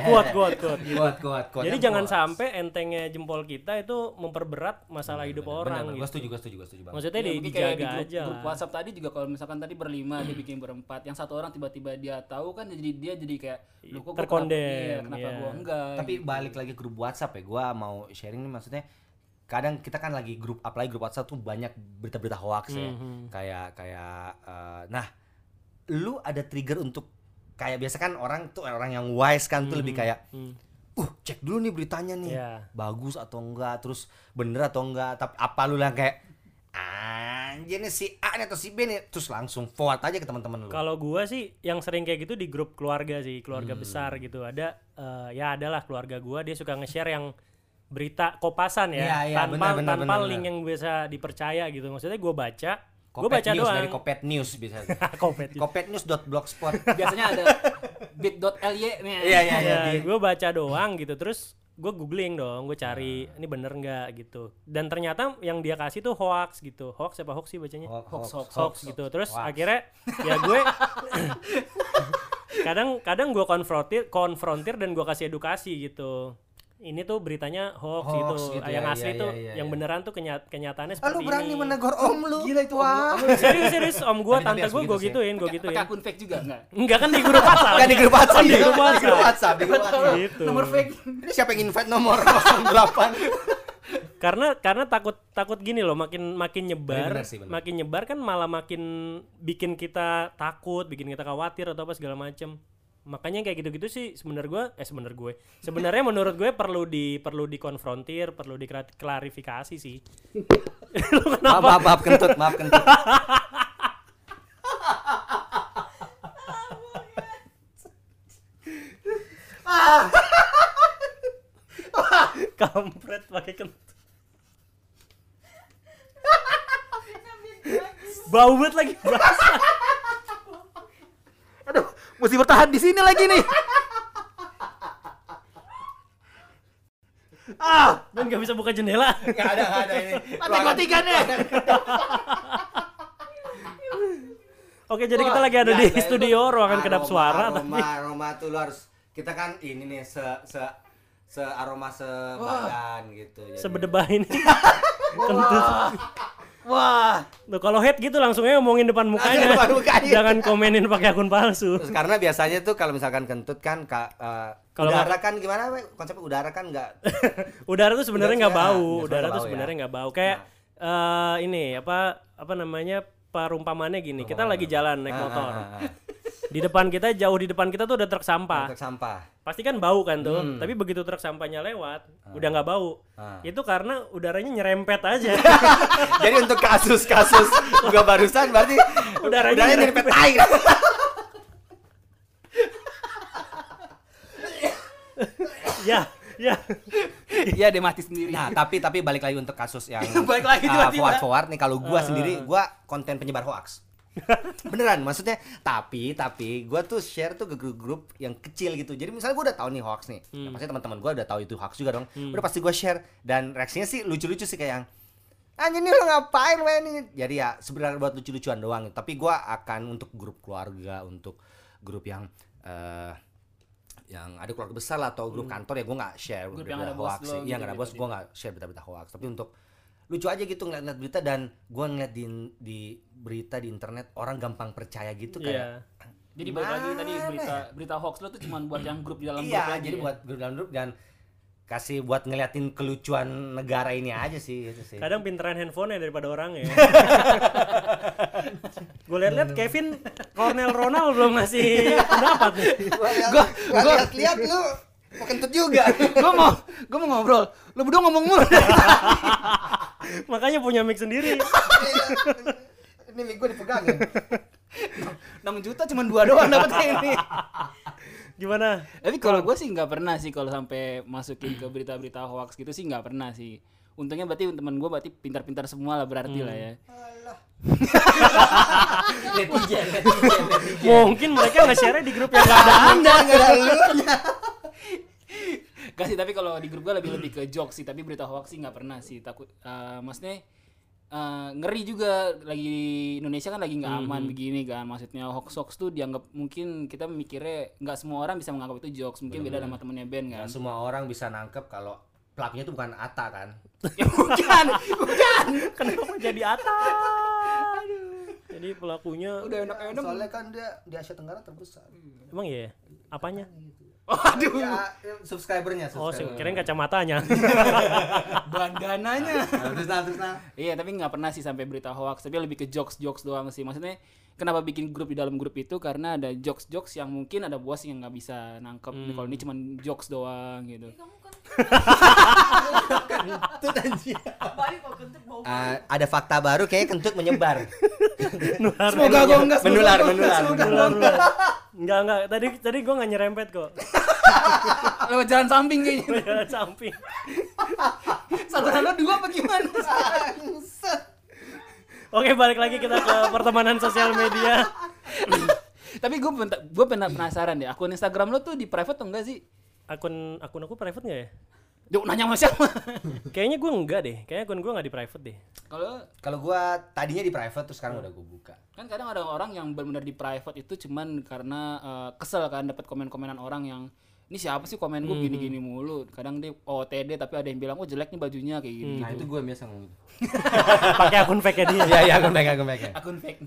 [SPEAKER 2] kuat kuat kuat gitu.
[SPEAKER 1] kuat kuat kuat
[SPEAKER 2] jadi jangan
[SPEAKER 1] kuat.
[SPEAKER 2] sampai entengnya jempol kita itu memperberat masalah hidup orang
[SPEAKER 1] gue
[SPEAKER 2] gitu.
[SPEAKER 1] setuju gue setuju gue setuju banget
[SPEAKER 2] maksudnya
[SPEAKER 3] Ya,
[SPEAKER 2] di, dijaga
[SPEAKER 3] di grup,
[SPEAKER 2] aja
[SPEAKER 3] grup
[SPEAKER 2] lah.
[SPEAKER 3] WhatsApp tadi juga kalau misalkan tadi berlima dia bikin berempat, yang satu orang tiba-tiba dia tahu kan jadi dia jadi kayak lu kok
[SPEAKER 2] Terkondem,
[SPEAKER 3] kenapa, iya, kenapa
[SPEAKER 2] iya.
[SPEAKER 3] gua enggak.
[SPEAKER 1] Tapi balik lagi grup WhatsApp ya gue mau sharing nih maksudnya kadang kita kan lagi grup apalagi grup WhatsApp tuh banyak berita-berita hoax ya
[SPEAKER 2] Mhm.
[SPEAKER 1] kayak kayak eh, nah lu ada trigger untuk kayak biasa kan orang tuh orang yang wise kan tuh lebih kayak
[SPEAKER 2] Hmm.
[SPEAKER 1] uh cek dulu nih beritanya nih
[SPEAKER 2] Iya.
[SPEAKER 1] bagus atau enggak terus bener atau enggak tapi apa lu lah kayak anjir nih si A nih atau si B nih terus langsung forward aja ke teman-teman lu
[SPEAKER 2] Kalau gua sih yang sering kayak gitu di grup keluarga sih, keluarga
[SPEAKER 1] Hmm.
[SPEAKER 2] besar gitu. Ada eh, ya adalah keluarga gua dia suka nge-share yang berita kopasan ya,
[SPEAKER 1] Iya, iya,
[SPEAKER 2] tanpa
[SPEAKER 1] benar,
[SPEAKER 2] tanpa
[SPEAKER 1] benar,
[SPEAKER 2] link
[SPEAKER 1] benar.
[SPEAKER 2] yang bisa dipercaya gitu. Maksudnya gua baca, gua
[SPEAKER 1] Kopet
[SPEAKER 2] baca
[SPEAKER 1] News
[SPEAKER 2] doang.
[SPEAKER 1] dari Kopet News bisa
[SPEAKER 2] Kopet.
[SPEAKER 1] kopetnews.blogspot
[SPEAKER 3] biasanya ada bit.ly nih.
[SPEAKER 1] iya iya iya
[SPEAKER 2] Ya, gue baca doang gitu terus gue googling dong gue cari
[SPEAKER 1] Ah.
[SPEAKER 2] ini bener nggak? gitu. Dan ternyata yang dia kasih tuh hoax gitu. Hoax apa hoax sih bacanya?
[SPEAKER 1] Hoax
[SPEAKER 3] hoax,
[SPEAKER 2] hoax gitu. Terus
[SPEAKER 1] Hoax.
[SPEAKER 2] akhirnya ya gue kadang kadang gue konfrontir konfrontir dan gue kasih edukasi gitu ini tuh beritanya hoax,
[SPEAKER 1] Hoax
[SPEAKER 2] gitu,
[SPEAKER 1] gitu
[SPEAKER 2] yang
[SPEAKER 1] ya,
[SPEAKER 2] asli
[SPEAKER 1] iya,
[SPEAKER 2] tuh
[SPEAKER 1] iya, iya,
[SPEAKER 2] yang
[SPEAKER 1] iya.
[SPEAKER 2] beneran tuh kenyat kenyataannya seperti
[SPEAKER 1] lu berani
[SPEAKER 2] ini
[SPEAKER 1] menegur om lu gila itu wah
[SPEAKER 2] serius serius om
[SPEAKER 1] Tapi- tapi
[SPEAKER 2] tante gue gue
[SPEAKER 1] begitu sih.
[SPEAKER 2] gituin gue
[SPEAKER 3] Pakai-
[SPEAKER 2] gituin
[SPEAKER 3] Pakai akun fake juga enggak?
[SPEAKER 2] enggak kan di grup WhatsApp
[SPEAKER 1] kan di grup WhatsApp
[SPEAKER 2] Di
[SPEAKER 1] ya?
[SPEAKER 2] grup
[SPEAKER 1] di grup
[SPEAKER 2] WhatsApp.
[SPEAKER 1] WhatsApp di grup WhatsApp
[SPEAKER 2] gitu
[SPEAKER 3] Nomor fake.
[SPEAKER 1] ini siapa yang invite nomor 08
[SPEAKER 2] karena karena takut takut gini loh makin makin nyebar
[SPEAKER 1] Bener sih, bener.
[SPEAKER 2] makin nyebar kan malah makin bikin kita takut bikin kita khawatir atau apa segala macem makanya kayak gitu-gitu sih sebenarnya gue eh sebenarnya gue. Sebenarnya menurut gue perlu di perlu dikonfrontir perlu diklarifikasi sih. Lu
[SPEAKER 1] maaf maaf maaf kentut maaf kentut.
[SPEAKER 2] Kampret pakai kentut. Bau banget lagi basah.
[SPEAKER 3] Aduh, mesti bertahan di sini lagi nih. ah,
[SPEAKER 2] Dan gak bisa buka jendela.
[SPEAKER 1] Nggak ada, nggak ada ini.
[SPEAKER 3] mati matikan ya.
[SPEAKER 2] Oke, jadi kita lagi ada di
[SPEAKER 1] Nggak,
[SPEAKER 2] studio
[SPEAKER 1] itu
[SPEAKER 2] ruangan kedap suara
[SPEAKER 1] Aroma,
[SPEAKER 2] tapi
[SPEAKER 1] aroma tuh lu harus kita kan ini nih se se se aroma sebadan gitu. Jadi-
[SPEAKER 2] sebedebah ini. Kentut.
[SPEAKER 3] Wah,
[SPEAKER 2] Tuh kalau head gitu langsung aja ngomongin depan mukanya.
[SPEAKER 1] depan mukanya.
[SPEAKER 2] Jangan komenin pakai akun palsu.
[SPEAKER 1] Terus karena biasanya tuh kalau misalkan kentut kan ka, eh,
[SPEAKER 2] Kalau
[SPEAKER 1] udara kan gimana we? konsep udara kan nggak
[SPEAKER 2] Udara tuh sebenarnya nggak bau. Udara tuh
[SPEAKER 1] ya.
[SPEAKER 2] sebenarnya nggak bau. Kayak eh ini apa apa namanya perumpamannya gini. Kita lagi jalan naik
[SPEAKER 1] Ah,
[SPEAKER 2] motor.
[SPEAKER 1] ah, ah, ah.
[SPEAKER 2] Di depan kita jauh di depan kita tuh ada truk sampah.
[SPEAKER 1] Untuk sampah.
[SPEAKER 2] Pasti kan bau kan tuh.
[SPEAKER 1] Hmm.
[SPEAKER 2] Tapi begitu truk sampahnya lewat, udah nggak bau.
[SPEAKER 1] Ah.
[SPEAKER 2] Itu karena udaranya nyerempet aja.
[SPEAKER 1] Jadi untuk kasus-kasus gua barusan berarti
[SPEAKER 2] Udaranya
[SPEAKER 1] udaranya
[SPEAKER 2] nyerempet.
[SPEAKER 1] petai.
[SPEAKER 2] ya, ya.
[SPEAKER 3] Iya dia mati sendiri.
[SPEAKER 1] Nah, tapi tapi balik lagi untuk kasus yang
[SPEAKER 3] Balik lagi
[SPEAKER 1] ah,
[SPEAKER 3] tiba-tiba.
[SPEAKER 1] forward forward nih kalau gua
[SPEAKER 2] Ah,
[SPEAKER 1] sendiri gua konten penyebar hoax. Beneran, maksudnya tapi tapi gua tuh share tuh ke grup-grup yang kecil gitu. Jadi misalnya gua udah tahu nih hoax nih. Ya, pasti teman-teman gua udah tahu itu hoax juga dong. Udah pasti gua share dan reaksinya sih lucu-lucu sih kayak yang Anjir nih lo ngapain we ini? Jadi ya sebenarnya buat lucu-lucuan doang. Tapi gua akan untuk grup keluarga, untuk grup yang eh yang ada keluarga besar lah atau grup kantor ya gue nggak share
[SPEAKER 3] Grup yang ada
[SPEAKER 1] hoax
[SPEAKER 3] lo
[SPEAKER 1] sih.
[SPEAKER 3] gitu
[SPEAKER 1] Iya nggak ada
[SPEAKER 3] gitu
[SPEAKER 1] bos, gue nggak share berita-berita hoax. Tapi untuk lucu aja gitu ngeliat-ngeliat berita dan gue ngeliat di di berita di internet orang gampang percaya gitu
[SPEAKER 2] Iya.
[SPEAKER 1] kayak
[SPEAKER 3] Jadi balik lagi tadi berita berita hoax lo tuh cuma buat yang grup di dalam grup
[SPEAKER 1] iya jadi
[SPEAKER 3] ya?
[SPEAKER 1] buat grup dalam grup dan kasih buat ngeliatin kelucuan negara ini aja sih itu sih
[SPEAKER 2] Kadang pinteran handphone daripada orang ya. Gue liat-liat Kevin Cornel Ronald belum ngasih pendapat nih.
[SPEAKER 3] Gua gua
[SPEAKER 1] lihat lu mau kentut juga
[SPEAKER 3] gua mau gua mau ngobrol. Lu berdua ngomong mulu.
[SPEAKER 2] Makanya punya mic sendiri.
[SPEAKER 1] ini mic gue dipegangin
[SPEAKER 3] 6 juta cuma dua doang dapetnya ini.
[SPEAKER 2] Gimana?
[SPEAKER 3] Tapi kalau gue sih nggak pernah sih kalau sampai masukin ke berita-berita hoax gitu sih nggak pernah sih. Untungnya berarti teman gue berarti pintar-pintar semua lah berarti lah ya.
[SPEAKER 1] netizen netizen netizen
[SPEAKER 2] Mungkin mereka nge-share di grup yang gak ada
[SPEAKER 1] anda nggak ada lu
[SPEAKER 3] Gak sih, tapi kalau di grup gue lebih lebih ke jokes sih, tapi berita hoax sih nggak pernah sih. Takut, eh, maksudnya eh, ngeri juga lagi di Indonesia kan lagi nggak aman begini kan. Maksudnya hoax hoax tuh dianggap mungkin kita mikirnya nggak semua orang bisa menganggap itu jokes. Mungkin beda sama temennya Ben kan.
[SPEAKER 1] Nggak semua orang bisa nangkep kalau pelakunya itu bukan Ata kan
[SPEAKER 3] ya bukan, bukan.
[SPEAKER 2] Kenapa jadi Ata? Jadi pelakunya
[SPEAKER 3] Udah enak-enak.
[SPEAKER 1] soalnya kan dia di Asia Tenggara terbesar
[SPEAKER 2] emang iya? Apanya?
[SPEAKER 3] Waduh,
[SPEAKER 1] ya subscribernya
[SPEAKER 2] Oh,
[SPEAKER 1] subscriber.
[SPEAKER 2] kirain kacamatanya.
[SPEAKER 3] bandananya.
[SPEAKER 1] Nah, terus nah terus nah
[SPEAKER 3] Iya, tapi nggak pernah sih sampai berita hoax. Tapi lebih ke jokes-jokes doang sih. Maksudnya kenapa bikin grup di dalam grup itu karena ada jokes-jokes yang mungkin ada bos yang nggak bisa nangkep. Kalau ini cuma jokes doang gitu.
[SPEAKER 1] kentut anjir Ah, ada fakta baru kayak kentut menyebar
[SPEAKER 3] Semoga gua enggak
[SPEAKER 1] menular menular
[SPEAKER 2] Nular, nular. Enggak, enggak. Tadi tadi gua enggak nyerempet kok.
[SPEAKER 3] lewat jalan samping kayaknya.
[SPEAKER 2] Jalan samping.
[SPEAKER 3] Saluran lo dua apa gimana?
[SPEAKER 2] Oke, balik lagi kita ke pertemanan sosial media.
[SPEAKER 3] tapi gue gue pernah penasaran deh akun Instagram lo tuh di private atau enggak sih?
[SPEAKER 2] Akun akun aku private enggak ya?
[SPEAKER 3] Duh, nanya sama siapa?
[SPEAKER 2] Kayaknya gua enggak deh. Kayaknya akun gua enggak di private deh.
[SPEAKER 3] Kalau
[SPEAKER 1] kalau gua tadinya di private terus sekarang udah gua buka
[SPEAKER 3] kan kadang ada orang yang benar-benar di private itu cuman karena eh, kesel kan dapat komen-komenan orang yang ini siapa sih komen gue gini-gini mulu kadang dia OTD tapi ada yang bilang oh jelek nih bajunya kayak gini
[SPEAKER 1] nah itu gua biasa ngomong gitu
[SPEAKER 2] Pakai akun fake dia.
[SPEAKER 1] iya iya aku pegang aku pegang
[SPEAKER 3] akun fake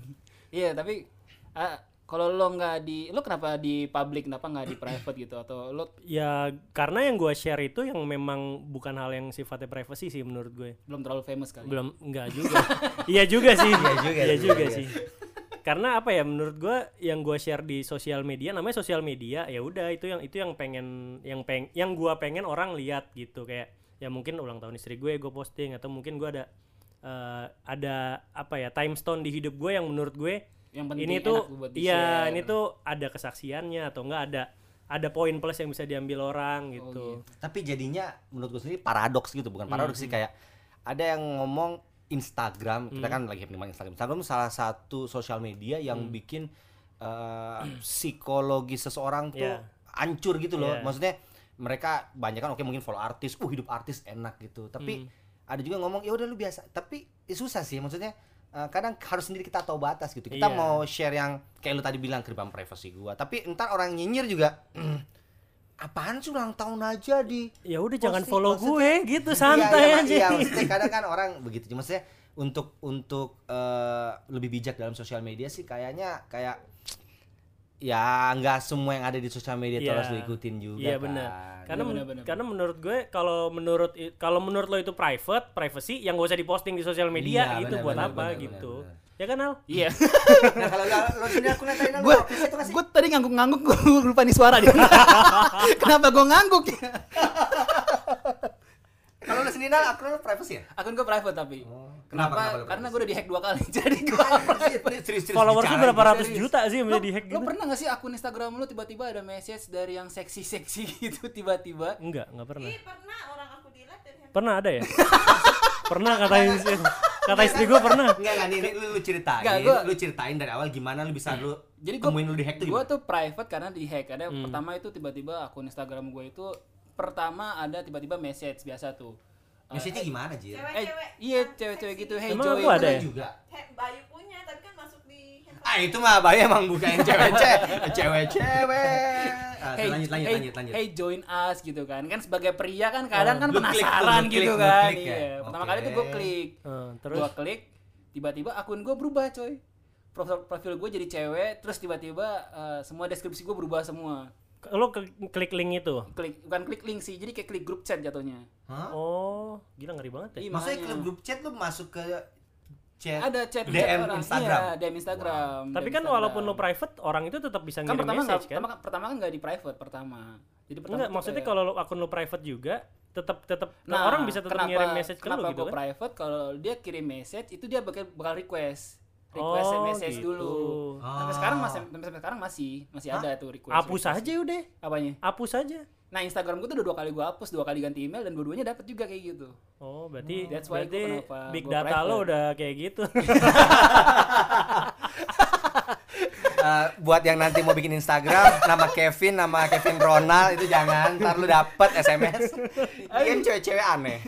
[SPEAKER 3] iya tapi ah, kalau lo nggak di lo kenapa di public kenapa nggak di private gitu atau lo
[SPEAKER 2] Ya karena yang gua share itu yang memang bukan hal yang sifatnya privacy sih menurut gue.
[SPEAKER 3] belum terlalu famous kali
[SPEAKER 2] Belum enggak juga. iya juga sih. Iya
[SPEAKER 1] juga,
[SPEAKER 2] Iya
[SPEAKER 1] iya
[SPEAKER 2] juga
[SPEAKER 1] juga.
[SPEAKER 2] sih. Karena apa ya menurut gua yang gua share di sosial media namanya sosial media ya udah itu yang itu yang pengen yang peng yang gua pengen orang lihat gitu kayak ya mungkin ulang tahun istri gue gue posting atau mungkin gua ada eh, ada apa ya time stone di hidup gue yang menurut gue
[SPEAKER 3] yang penting
[SPEAKER 2] ini
[SPEAKER 3] enak
[SPEAKER 2] tuh
[SPEAKER 3] buat
[SPEAKER 2] iya ini tuh ada kesaksiannya atau enggak ada ada poin plus yang bisa diambil orang gitu.
[SPEAKER 1] Tapi jadinya menurut gue sendiri paradoks gitu, bukan paradoks sih kayak ada yang ngomong Instagram, kita kan lagi nikmatin Instagram. Instagram salah satu sosial media yang bikin eh, psikologi seseorang tuh
[SPEAKER 2] Iya.
[SPEAKER 1] hancur gitu loh.
[SPEAKER 2] Iya.
[SPEAKER 1] Maksudnya mereka banyak kan oke mungkin follow artis, uh hidup artis enak gitu. Tapi ada juga ngomong ya udah lu biasa. Tapi ya susah sih maksudnya eh, kadang harus sendiri kita tahu batas gitu. Kita
[SPEAKER 2] Iya.
[SPEAKER 1] mau share yang kayak lu tadi bilang kehidupan privasi gua. Tapi entar orang nyinyir juga apaan sih ulang tahun aja di
[SPEAKER 2] Ya udah jangan follow gue gitu
[SPEAKER 1] Iya,
[SPEAKER 2] santai
[SPEAKER 1] iya,
[SPEAKER 2] aja.
[SPEAKER 1] Iya, maksudnya kadang kan orang begitu. Cuma maksudnya untuk untuk eh, lebih bijak dalam sosial media sih kayaknya kayak ya nggak semua yang ada di sosial media itu
[SPEAKER 2] Iya.
[SPEAKER 1] harus diikutin juga.
[SPEAKER 2] Iya
[SPEAKER 1] kan.
[SPEAKER 2] benar. Karena
[SPEAKER 3] Benar,
[SPEAKER 2] men-
[SPEAKER 3] benar,
[SPEAKER 2] karena menurut gue kalau menurut kalau menurut lo itu private, privacy yang gak usah diposting di sosial media
[SPEAKER 1] Iya,
[SPEAKER 2] itu
[SPEAKER 1] benar,
[SPEAKER 2] buat
[SPEAKER 1] benar,
[SPEAKER 2] apa
[SPEAKER 1] benar,
[SPEAKER 2] gitu.
[SPEAKER 1] benar,
[SPEAKER 2] Ya kan Al?
[SPEAKER 3] Iya.
[SPEAKER 1] Nah, kalau lo- lo sini aku ngatain lo
[SPEAKER 3] gue
[SPEAKER 1] profesi itu
[SPEAKER 3] gue tadi ngangguk-ngangguk gue lupa nih suara dia. Kenapa gue ngangguk ya?
[SPEAKER 1] Kalau lo sendiri akun lo privacy ya?
[SPEAKER 3] Akun gue private tapi.
[SPEAKER 1] kenapa,
[SPEAKER 3] Kenapa?
[SPEAKER 1] kenapa lu
[SPEAKER 3] Karena gue udah dihack dua kali. Jadi gue
[SPEAKER 1] Serius, serius,
[SPEAKER 2] Followers lu
[SPEAKER 1] bicara,
[SPEAKER 2] berapa ratus juta sih yang bisa di hack
[SPEAKER 3] Lo
[SPEAKER 2] gitu?
[SPEAKER 3] pernah gak sih akun Instagram lu tiba-tiba ada message dari yang seksi-seksi gitu tiba-tiba?
[SPEAKER 2] Enggak, enggak pernah.
[SPEAKER 4] Ih, pernah orang aku handphone.
[SPEAKER 2] Pernah ada ya? pernah kata istri, kata istri gue pernah.
[SPEAKER 1] Enggak enggak nih, ini lu, lu ceritain.
[SPEAKER 3] Enggak, gua-
[SPEAKER 1] lu ceritain dari awal gimana lu bisa lu
[SPEAKER 3] Jadi gue
[SPEAKER 1] temuin lu di hack tuh
[SPEAKER 3] gue tuh private karena di hack. Ada pertama itu tiba-tiba akun Instagram gue itu pertama ada tiba-tiba message biasa tuh. Eh,
[SPEAKER 1] Message-nya gimana, Jir?
[SPEAKER 3] eh,
[SPEAKER 4] Cewek-cewek.
[SPEAKER 3] iya
[SPEAKER 4] yang
[SPEAKER 3] cewek-cewek
[SPEAKER 4] seksi.
[SPEAKER 3] gitu. Hey
[SPEAKER 2] Emang
[SPEAKER 3] Joy.
[SPEAKER 2] aku ada ya?
[SPEAKER 1] juga.
[SPEAKER 4] He, Bayu punya, tapi kan masuk di handphone.
[SPEAKER 1] Ah itu mah Bayu emang bukan cewek-cewek, cewek-cewek. Ah,
[SPEAKER 3] Hey,
[SPEAKER 1] lanjut lanjut
[SPEAKER 3] hey,
[SPEAKER 1] lanjut lanjut.
[SPEAKER 3] hey, join us gitu kan kan sebagai pria kan kadang kan
[SPEAKER 1] lu klik tuh,
[SPEAKER 3] penasaran
[SPEAKER 1] lu
[SPEAKER 3] gitu
[SPEAKER 1] klik, lu
[SPEAKER 3] kan
[SPEAKER 1] klik ya?
[SPEAKER 3] iya pertama
[SPEAKER 1] Oke.
[SPEAKER 3] kali tuh gue klik
[SPEAKER 2] Eh, terus
[SPEAKER 3] gue klik tiba-tiba akun gue berubah coy profil profil gue jadi cewek terus tiba-tiba eh, semua deskripsi gue berubah semua
[SPEAKER 2] lo ke- klik link itu.
[SPEAKER 3] klik bukan klik link sih jadi kayak klik grup chat jatuhnya
[SPEAKER 1] Hah?
[SPEAKER 2] Oh, gila ngeri banget ya.
[SPEAKER 3] Iya,
[SPEAKER 1] Maksudnya
[SPEAKER 3] makanya.
[SPEAKER 1] klub grup chat lu masuk ke chat
[SPEAKER 3] ada chat
[SPEAKER 1] DM
[SPEAKER 3] chat orang.
[SPEAKER 1] Instagram.
[SPEAKER 3] iya, DM Instagram
[SPEAKER 2] Tapi
[SPEAKER 3] DM
[SPEAKER 2] kan
[SPEAKER 3] Instagram.
[SPEAKER 2] walaupun lo private, orang itu tetap bisa
[SPEAKER 3] kan
[SPEAKER 2] ngirim
[SPEAKER 3] pertama nggak
[SPEAKER 2] message kan?
[SPEAKER 3] pertama, pertama kan nggak di private pertama jadi pertama
[SPEAKER 2] Enggak, maksudnya
[SPEAKER 3] kayak-
[SPEAKER 2] kalau lo- akun lo private juga tetap tetap
[SPEAKER 3] Nah,
[SPEAKER 2] orang bisa tetap
[SPEAKER 3] kenapa-
[SPEAKER 2] ngirim message ke lo gitu kan?
[SPEAKER 3] private kalau dia kirim message itu dia bakal bakal request request
[SPEAKER 2] Oh,
[SPEAKER 3] message
[SPEAKER 2] gitu.
[SPEAKER 3] dulu sampai
[SPEAKER 1] Ah.
[SPEAKER 3] sekarang masih sampai sekarang masih masih ada tuh request
[SPEAKER 2] Hapus
[SPEAKER 3] request.
[SPEAKER 2] aja udah.
[SPEAKER 3] apanya
[SPEAKER 2] Hapus aja.
[SPEAKER 3] nah Instagram gue tuh udah dua kali gue hapus dua kali ganti email dan dua-duanya dapat juga kayak gitu
[SPEAKER 2] Oh, berarti
[SPEAKER 3] That's why
[SPEAKER 2] berarti
[SPEAKER 3] kenapa
[SPEAKER 2] big
[SPEAKER 3] gua
[SPEAKER 2] data lo udah kayak gitu.
[SPEAKER 1] Eh, buat yang nanti mau bikin Instagram nama Kevin nama Kevin Ronald itu jangan ntar lu dapet SMS kan cewek-cewek aneh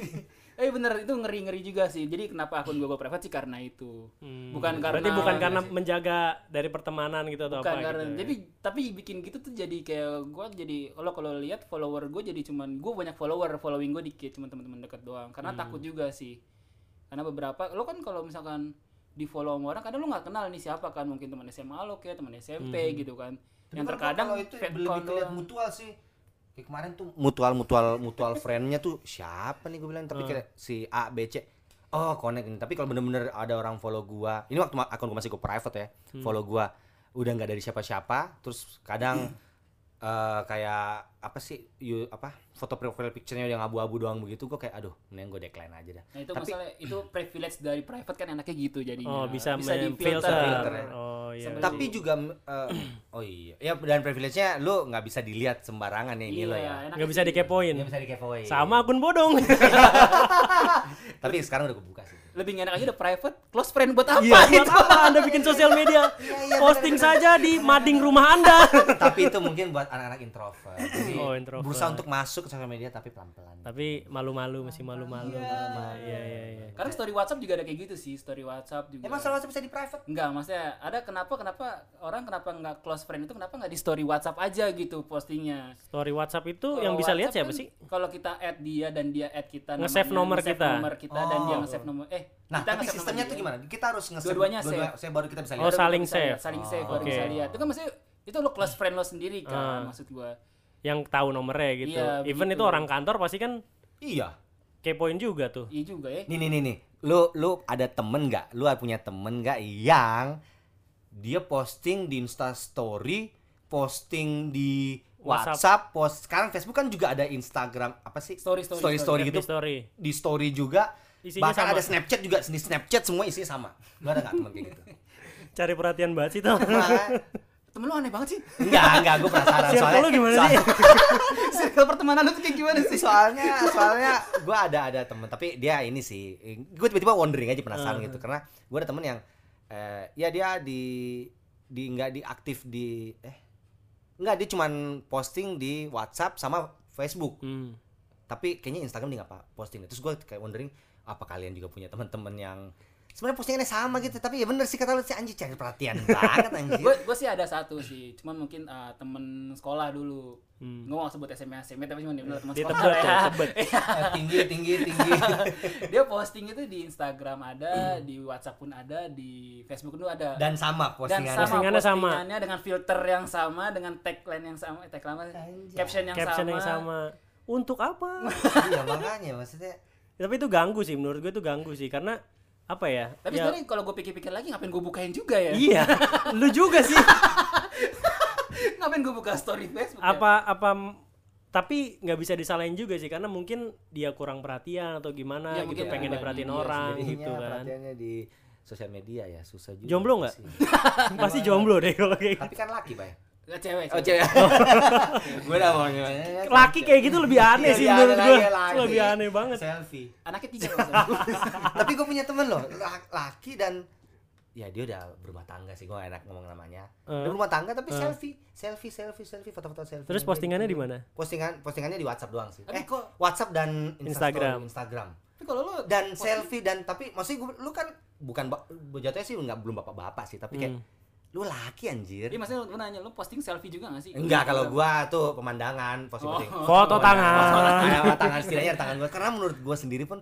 [SPEAKER 3] eh bener itu ngeri ngeri juga sih. Jadi kenapa akun gue gue private sih karena itu.
[SPEAKER 2] Hmm.
[SPEAKER 3] bukan karena
[SPEAKER 2] Berarti bukan karena menjaga dari pertemanan gitu atau
[SPEAKER 3] bukan
[SPEAKER 2] apa
[SPEAKER 3] karena
[SPEAKER 2] gitu. ya?
[SPEAKER 3] jadi tapi bikin gitu tuh jadi kayak gue jadi kalau kalau lihat follower gue jadi cuman gue banyak follower following gue dikit cuma teman-teman dekat doang. Karena
[SPEAKER 2] Hmm.
[SPEAKER 3] takut juga sih. Karena beberapa lo kan kalau misalkan di follow sama orang kadang lo nggak kenal nih siapa kan. Mungkin teman SMA lo kayak teman SMP gitu kan. Yang
[SPEAKER 1] kan
[SPEAKER 3] terkadang
[SPEAKER 1] kalau itu
[SPEAKER 3] fake
[SPEAKER 1] lebih kelihatan mutual sih kayak kemarin tuh mutual mutual mutual friendnya tuh siapa nih gue bilang tapi kayak si A B C. Oh connect ini. Tapi kalau bener-bener ada orang follow gua ini waktu akun gua masih gua private ya follow gua udah nggak dari siapa-siapa terus kadang eh, kayak apa sih you, apa foto profile picture-nya yang abu-abu doang begitu gua kayak aduh mending gua decline aja dah
[SPEAKER 3] Nah itu
[SPEAKER 1] Tapi-
[SPEAKER 3] masalah itu privilege dari private kan enaknya gitu jadinya.
[SPEAKER 2] Oh, bisa,
[SPEAKER 3] di
[SPEAKER 2] memfilter.
[SPEAKER 1] filter ya.
[SPEAKER 2] Oh iya.
[SPEAKER 1] Tapi juga eh, oh iya ya dan privilege-nya lu nggak bisa dilihat sembarangan ya ini lo ya
[SPEAKER 2] nggak bisa
[SPEAKER 3] sih.
[SPEAKER 2] dikepoin.
[SPEAKER 1] Nggak bisa dikepoin
[SPEAKER 2] Sama akun bodong.
[SPEAKER 1] tapi sekarang udah kebuka sih
[SPEAKER 3] Lebih enak aja udah private, close friend buat apa
[SPEAKER 2] Iya,
[SPEAKER 3] itu?
[SPEAKER 2] buat apa Anda bikin sosial media? Posting saja di mading rumah Anda.
[SPEAKER 1] tapi itu mungkin buat anak-anak introvert jadi
[SPEAKER 2] Oh, introvert.
[SPEAKER 1] berusaha untuk masuk ke sosial media tapi pelan-pelan
[SPEAKER 2] Tapi malu-malu masih malu-malu. Iya, iya, iya.
[SPEAKER 3] Karena story WhatsApp juga ada kayak gitu sih, story WhatsApp juga.
[SPEAKER 1] emang salah satu bisa di private
[SPEAKER 3] Enggak, maksudnya ada kenapa kenapa orang kenapa nggak close friend itu kenapa nggak di story WhatsApp aja gitu postingnya?
[SPEAKER 2] Story WhatsApp itu
[SPEAKER 3] Kalau
[SPEAKER 2] yang bisa lihat
[SPEAKER 3] WhatsApp
[SPEAKER 2] siapa
[SPEAKER 3] kan
[SPEAKER 2] sih?
[SPEAKER 3] Kalau kita add dia dan dia add kita
[SPEAKER 2] Nge-save nomor
[SPEAKER 3] nge-save
[SPEAKER 2] kita.
[SPEAKER 3] nomor kita dan dia
[SPEAKER 1] Oh.
[SPEAKER 3] nge-save nomor eh
[SPEAKER 1] nah
[SPEAKER 3] kita
[SPEAKER 1] tapi
[SPEAKER 3] nge-save
[SPEAKER 1] sistemnya
[SPEAKER 3] nomor
[SPEAKER 1] tuh gimana kita harus nge
[SPEAKER 3] Dua-duanya
[SPEAKER 1] dua-dua-
[SPEAKER 3] save.
[SPEAKER 1] saya baru kita bisa
[SPEAKER 2] Oh,
[SPEAKER 1] lihat
[SPEAKER 3] Baru
[SPEAKER 2] saling
[SPEAKER 3] bisa lihat,
[SPEAKER 2] save.
[SPEAKER 3] saling save
[SPEAKER 2] Oh,
[SPEAKER 3] baru bisa
[SPEAKER 2] oke.
[SPEAKER 3] lihat. Itu kan maksudnya itu lo close friend lo sendiri kan
[SPEAKER 2] Ah.
[SPEAKER 3] maksud gua.
[SPEAKER 2] Yang tahu nomornya gitu.
[SPEAKER 3] Iya,
[SPEAKER 2] Even
[SPEAKER 3] begitu.
[SPEAKER 2] itu orang kantor pasti kan
[SPEAKER 1] iya
[SPEAKER 2] kepoin juga tuh.
[SPEAKER 3] Iya juga ya.
[SPEAKER 1] nih nih nih nih lu lu ada temen nggak lu punya temen nggak yang dia posting di Insta Story posting di
[SPEAKER 2] WhatsApp.
[SPEAKER 1] WhatsApp, post sekarang Facebook kan juga ada Instagram apa sih
[SPEAKER 3] Story, story,
[SPEAKER 1] story,
[SPEAKER 3] story.
[SPEAKER 1] gitu
[SPEAKER 2] FB story.
[SPEAKER 1] di story juga
[SPEAKER 2] Isinya
[SPEAKER 1] bahkan
[SPEAKER 2] sama.
[SPEAKER 1] ada Snapchat juga di Snapchat semua isinya sama lu ada nggak temen kayak gitu
[SPEAKER 2] Cari perhatian banget sih tuh.
[SPEAKER 3] Temen lu aneh banget sih.
[SPEAKER 1] Enggak, enggak, gue penasaran
[SPEAKER 2] Circle
[SPEAKER 1] soalnya.
[SPEAKER 2] lu gimana
[SPEAKER 1] soal-
[SPEAKER 2] sih?
[SPEAKER 3] Circle pertemanan lu tuh kayak gimana sih?
[SPEAKER 1] soalnya soalnya gue ada ada temen tapi dia ini sih gue tiba-tiba wondering aja penasaran
[SPEAKER 2] Ah.
[SPEAKER 1] gitu karena gue ada temen yang eh, ya dia di di nggak diaktif di eh nggak dia cuman posting di WhatsApp sama Facebook
[SPEAKER 2] Hmm.
[SPEAKER 1] tapi kayaknya Instagram dia nggak posting terus gue kayak wondering apa kalian juga punya teman-teman yang sebenarnya postingannya sama gitu tapi ya bener sih kata lu si anjir cari perhatian banget anjir
[SPEAKER 3] gue gue sih ada satu sih cuman mungkin uh, temen sekolah dulu
[SPEAKER 2] Hmm.
[SPEAKER 3] gue gak sebut SMA SMA tapi cuma dia bener temen
[SPEAKER 2] Dia
[SPEAKER 3] sekolah
[SPEAKER 2] tebet ya, tebet.
[SPEAKER 1] tinggi tinggi tinggi
[SPEAKER 3] dia posting itu di Instagram ada di WhatsApp pun ada di Facebook pun ada
[SPEAKER 1] dan sama
[SPEAKER 3] dan
[SPEAKER 1] postingannya
[SPEAKER 3] sama
[SPEAKER 2] Postingannya sama.
[SPEAKER 3] postingannya dengan filter yang sama dengan tagline yang sama eh, tagline apa? caption yang
[SPEAKER 2] Caption
[SPEAKER 3] sama
[SPEAKER 2] yang sama. Untuk apa?
[SPEAKER 1] iya makanya maksudnya
[SPEAKER 2] Tapi itu ganggu sih menurut gue itu ganggu sih karena apa ya?
[SPEAKER 3] tapi
[SPEAKER 2] ya,
[SPEAKER 3] sebenarnya kalau gue pikir-pikir lagi ngapain gue bukain juga ya
[SPEAKER 2] iya, lu juga sih.
[SPEAKER 3] ngapain gue buka story Facebook ya?
[SPEAKER 2] apa apa tapi nggak bisa disalahin juga sih karena mungkin dia kurang perhatian atau gimana
[SPEAKER 3] Ya,
[SPEAKER 2] gitu pengen
[SPEAKER 3] ya,
[SPEAKER 2] diperhatiin
[SPEAKER 3] iya
[SPEAKER 2] orang gitu kan
[SPEAKER 1] perhatiannya di sosial media ya susah juga
[SPEAKER 2] Jomblo nggak? pasti jomblo deh kalau kayak gitu.
[SPEAKER 1] tapi kan laki bay
[SPEAKER 3] Nggak, cewek,
[SPEAKER 1] oh
[SPEAKER 3] cewek.
[SPEAKER 1] cewek. Gue udah mau
[SPEAKER 2] laki kayak gitu lebih aneh
[SPEAKER 1] Iya,
[SPEAKER 2] sih
[SPEAKER 1] iya,
[SPEAKER 2] menurut gue lebih aneh banget.
[SPEAKER 1] Selfie.
[SPEAKER 3] Anaknya tiga
[SPEAKER 1] tapi gue punya temen loh la- laki dan ya dia udah berumah tangga sih gue gak enak ngomong namanya.
[SPEAKER 2] Eh.
[SPEAKER 1] udah berumah tangga tapi
[SPEAKER 2] Eh.
[SPEAKER 1] selfie selfie selfie selfie foto-foto selfie.
[SPEAKER 2] Terus postingannya di mana?
[SPEAKER 1] Postingan postingannya di WhatsApp doang sih.
[SPEAKER 3] Tapi
[SPEAKER 1] eh
[SPEAKER 3] kok-
[SPEAKER 1] WhatsApp dan
[SPEAKER 2] Instagram.
[SPEAKER 1] Instagram. Instagram.
[SPEAKER 3] Tapi kalau lo
[SPEAKER 1] dan selfie dan tapi maksudnya gua, lu kan bukan jatuhnya sih nggak belum bapak-bapak sih tapi kayak
[SPEAKER 2] Hmm.
[SPEAKER 1] Lu laki anjir.
[SPEAKER 3] Iya maksudnya gue nanya lo posting selfie juga gak sih?
[SPEAKER 1] enggak kalau gua tuh pemandangan posting posting.
[SPEAKER 3] Oh.
[SPEAKER 2] foto tangan
[SPEAKER 1] tangan tangan setidaknya tangan gua. Karena menurut gua sendiri pun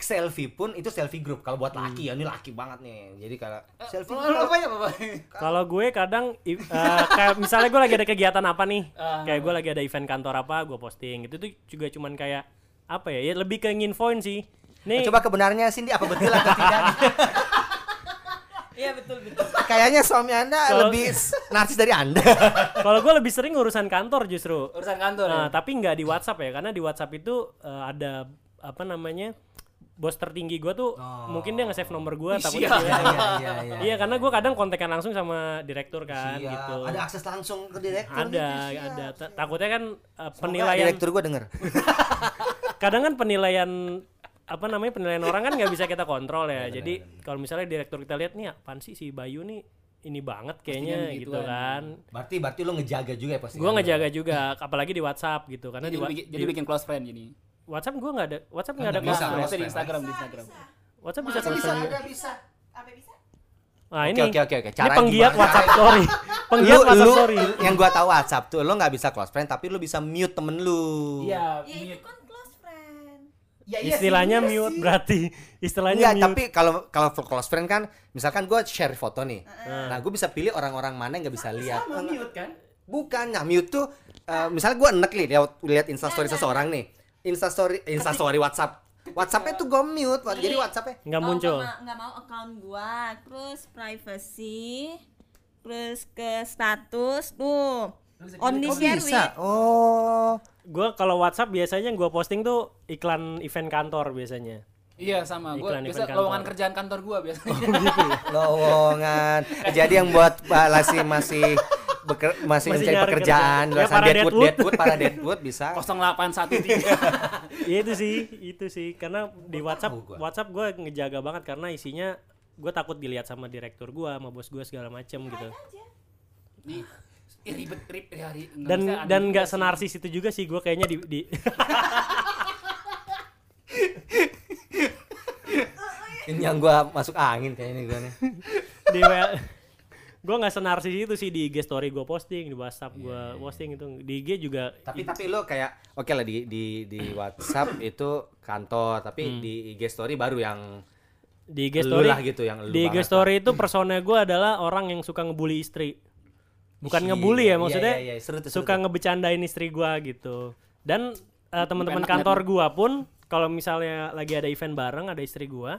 [SPEAKER 1] selfie pun itu selfie group. Kalau buat laki ya ini laki banget nih. Jadi kalau selfie
[SPEAKER 3] Lo lo apa ya
[SPEAKER 2] kalau gue kadang eh, kayak misalnya gue lagi ada kegiatan apa nih?
[SPEAKER 3] Ah.
[SPEAKER 2] kayak gue lagi ada event kantor apa gue posting. Itu tuh juga cuman kayak apa ya? Ya lebih ke nginfoin sih. Nih.
[SPEAKER 1] coba kebenarannya Cindy apa betul atau tidak
[SPEAKER 4] Iya betul betul.
[SPEAKER 1] kayaknya suami anda
[SPEAKER 2] Kalau-
[SPEAKER 1] lebih narsis dari anda
[SPEAKER 2] kalau gue lebih sering urusan kantor justru
[SPEAKER 3] Urusan kantor ya?
[SPEAKER 2] Nah, tapi nggak di WhatsApp ya, karena di WhatsApp itu eh, ada apa namanya bos tertinggi gue tuh mungkin dia nge-save nomor gue takutnya
[SPEAKER 3] siap.
[SPEAKER 2] dia-
[SPEAKER 1] iya iya
[SPEAKER 2] Iya karena gue kadang kontekan langsung sama direktur kan
[SPEAKER 1] Siap.
[SPEAKER 2] gitu.
[SPEAKER 1] ada akses langsung ke direktur
[SPEAKER 2] Ada,
[SPEAKER 1] gitu, siap,
[SPEAKER 2] ada.
[SPEAKER 1] siap.
[SPEAKER 2] Ta- Takutnya kan
[SPEAKER 1] Semoga
[SPEAKER 2] penilaian
[SPEAKER 1] direktur gua denger
[SPEAKER 2] kadang kan penilaian apa namanya penilaian orang kan nggak bisa kita kontrol ya. Jadi kalau misalnya direktur kita lihat nih apaan sih si Bayu nih ini banget kayaknya gitu
[SPEAKER 3] begituan.
[SPEAKER 2] kan.
[SPEAKER 1] berarti berarti lu ngejaga juga ya
[SPEAKER 2] Gue
[SPEAKER 1] lu?
[SPEAKER 2] ngejaga juga, apalagi di WhatsApp gitu. Karena
[SPEAKER 3] jadi,
[SPEAKER 2] di,
[SPEAKER 3] bikin, jadi
[SPEAKER 2] di
[SPEAKER 3] bikin close friend jadi.
[SPEAKER 2] WhatsApp gue nggak ada, WhatsApp nggak ada
[SPEAKER 1] Nggak
[SPEAKER 2] close
[SPEAKER 1] bisa,
[SPEAKER 2] friend.
[SPEAKER 3] Di. Instagram, di
[SPEAKER 4] Bisa,
[SPEAKER 3] Instagram.
[SPEAKER 4] bisa.
[SPEAKER 2] WhatsApp bisa
[SPEAKER 4] Masa
[SPEAKER 2] close
[SPEAKER 1] bisa
[SPEAKER 2] friend.
[SPEAKER 1] ada bisa
[SPEAKER 4] Apa bisa?
[SPEAKER 2] Nah
[SPEAKER 1] Oke,
[SPEAKER 2] ini,
[SPEAKER 1] oke, oke, oke.
[SPEAKER 2] ini
[SPEAKER 1] Cara
[SPEAKER 2] penggiat
[SPEAKER 1] gimana?
[SPEAKER 2] WhatsApp story. penggiat
[SPEAKER 1] lu,
[SPEAKER 2] WhatsApp
[SPEAKER 1] lu,
[SPEAKER 2] story.
[SPEAKER 1] yang gua tahu WhatsApp tuh lu nggak bisa close friend tapi lu bisa mute temen lu
[SPEAKER 3] Iya,
[SPEAKER 4] Ya itu
[SPEAKER 3] mute.
[SPEAKER 4] kan.
[SPEAKER 3] Ya, iya sih,
[SPEAKER 2] Istilahnya
[SPEAKER 3] iya
[SPEAKER 2] mute
[SPEAKER 3] sih.
[SPEAKER 2] berarti. Istilahnya
[SPEAKER 1] Enggak,
[SPEAKER 2] mute.
[SPEAKER 1] tapi kalau kalau close friend kan misalkan gua share foto nih
[SPEAKER 2] Nah.
[SPEAKER 1] nah gua bisa pilih orang-orang mana yang nggak bisa lihat
[SPEAKER 3] Sama mute kan?
[SPEAKER 1] bukan nah mute tuh eh, misalnya gua enek nih lihat lihat instastory seseorang nih instastory instastory WhatsApp WhatsAppnya tuh gua mute jadi WhatsAppnya
[SPEAKER 2] nggak
[SPEAKER 4] Oh,
[SPEAKER 2] muncul.
[SPEAKER 4] nggak ma- nggak mau account gua, terus privacy, terus ke status tuh. Only
[SPEAKER 1] Oh,
[SPEAKER 4] share
[SPEAKER 1] bisa
[SPEAKER 4] with.
[SPEAKER 1] oh
[SPEAKER 2] Gue kalau WhatsApp biasanya gue posting tuh iklan event kantor biasanya.
[SPEAKER 3] Iya sama, gue
[SPEAKER 2] Iklan
[SPEAKER 3] biasa lowongan kerjaan kantor gue biasanya.
[SPEAKER 2] gitu ya.
[SPEAKER 1] lowongan jadi yang buat Pak Lasi masih beker- masih,
[SPEAKER 2] Masih
[SPEAKER 1] mencari
[SPEAKER 2] nyari
[SPEAKER 1] pekerjaan
[SPEAKER 2] kerjaan. Ya, para
[SPEAKER 1] Deadwood
[SPEAKER 2] Deadwood.
[SPEAKER 1] Deadwood para Deadwood bisa
[SPEAKER 3] 0813.
[SPEAKER 2] Iya itu sih, itu sih karena di WhatsApp
[SPEAKER 1] gua.
[SPEAKER 2] WhatsApp gue ngejaga banget karena isinya gue takut dilihat sama direktur gue, sama bos gue segala macem gitu.
[SPEAKER 3] Nih, ih, ribet ribet ya, ri-
[SPEAKER 2] Dan dan nggak
[SPEAKER 3] sih.
[SPEAKER 2] senarsis itu juga sih gue kayaknya di, di
[SPEAKER 1] ini yang gua masuk angin kayaknya gua nih.
[SPEAKER 2] Di gue nggak senarsis itu sih di IG story gue posting di WhatsApp gue posting itu di IG juga
[SPEAKER 1] tapi tapi lo kayak oke lah di di di WhatsApp itu kantor tapi di IG story baru yang
[SPEAKER 2] di IG story
[SPEAKER 1] lah gitu, yang
[SPEAKER 2] di IG story itu persona gue adalah orang yang suka ngebully istri bukan
[SPEAKER 1] Iya,
[SPEAKER 2] ngebully
[SPEAKER 1] iya,
[SPEAKER 2] ya maksudnya
[SPEAKER 1] iya, iya, seru tuh, seru
[SPEAKER 2] suka
[SPEAKER 1] tuh.
[SPEAKER 2] ngebecandain istri gue gitu dan eh, teman-teman
[SPEAKER 3] enak
[SPEAKER 2] kantor gue pun kalau misalnya lagi ada event bareng ada istri gue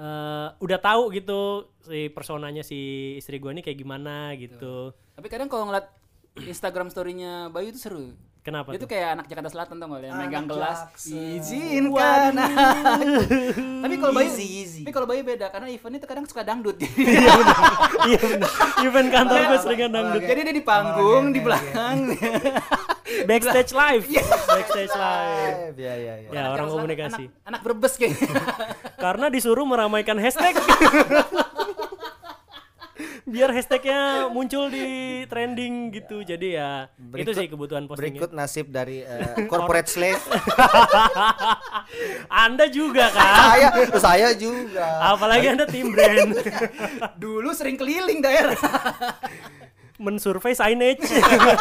[SPEAKER 2] eh udah tahu gitu si personanya si istri gue ini kayak gimana gitu
[SPEAKER 3] Tapi kadang kalau ngeliat Instagram story-nya Bayu itu seru.
[SPEAKER 2] Kenapa
[SPEAKER 3] Dia
[SPEAKER 2] tuh?
[SPEAKER 3] tuh kayak anak Jakarta Selatan tau gak? Yang megang
[SPEAKER 1] Anak
[SPEAKER 3] gelas.
[SPEAKER 1] Jaksel.
[SPEAKER 3] Izinkan. tapi kalau bayi,
[SPEAKER 1] Easy, easy.
[SPEAKER 3] tapi kalau bayi beda karena event itu kadang suka dangdut.
[SPEAKER 2] Iya benar. Event kantor gue seringan dangdut.
[SPEAKER 3] Jadi dia di panggung, di belakang.
[SPEAKER 2] Backstage live. Backstage live.
[SPEAKER 1] Ya ya ya.
[SPEAKER 2] Ya orang komunikasi.
[SPEAKER 3] Anak, anak berbes kayaknya.
[SPEAKER 2] Karena disuruh meramaikan hashtag. Biar hashtagnya muncul di trending gitu. Jadi ya itu sih kebutuhan postingnya.
[SPEAKER 1] Berikut nasib dari eh, corporate slave.
[SPEAKER 2] Anda juga kan?
[SPEAKER 1] saya saya juga.
[SPEAKER 2] Apalagi Anda tim brand.
[SPEAKER 3] Dulu sering keliling daerah.
[SPEAKER 2] Mensurvey signage.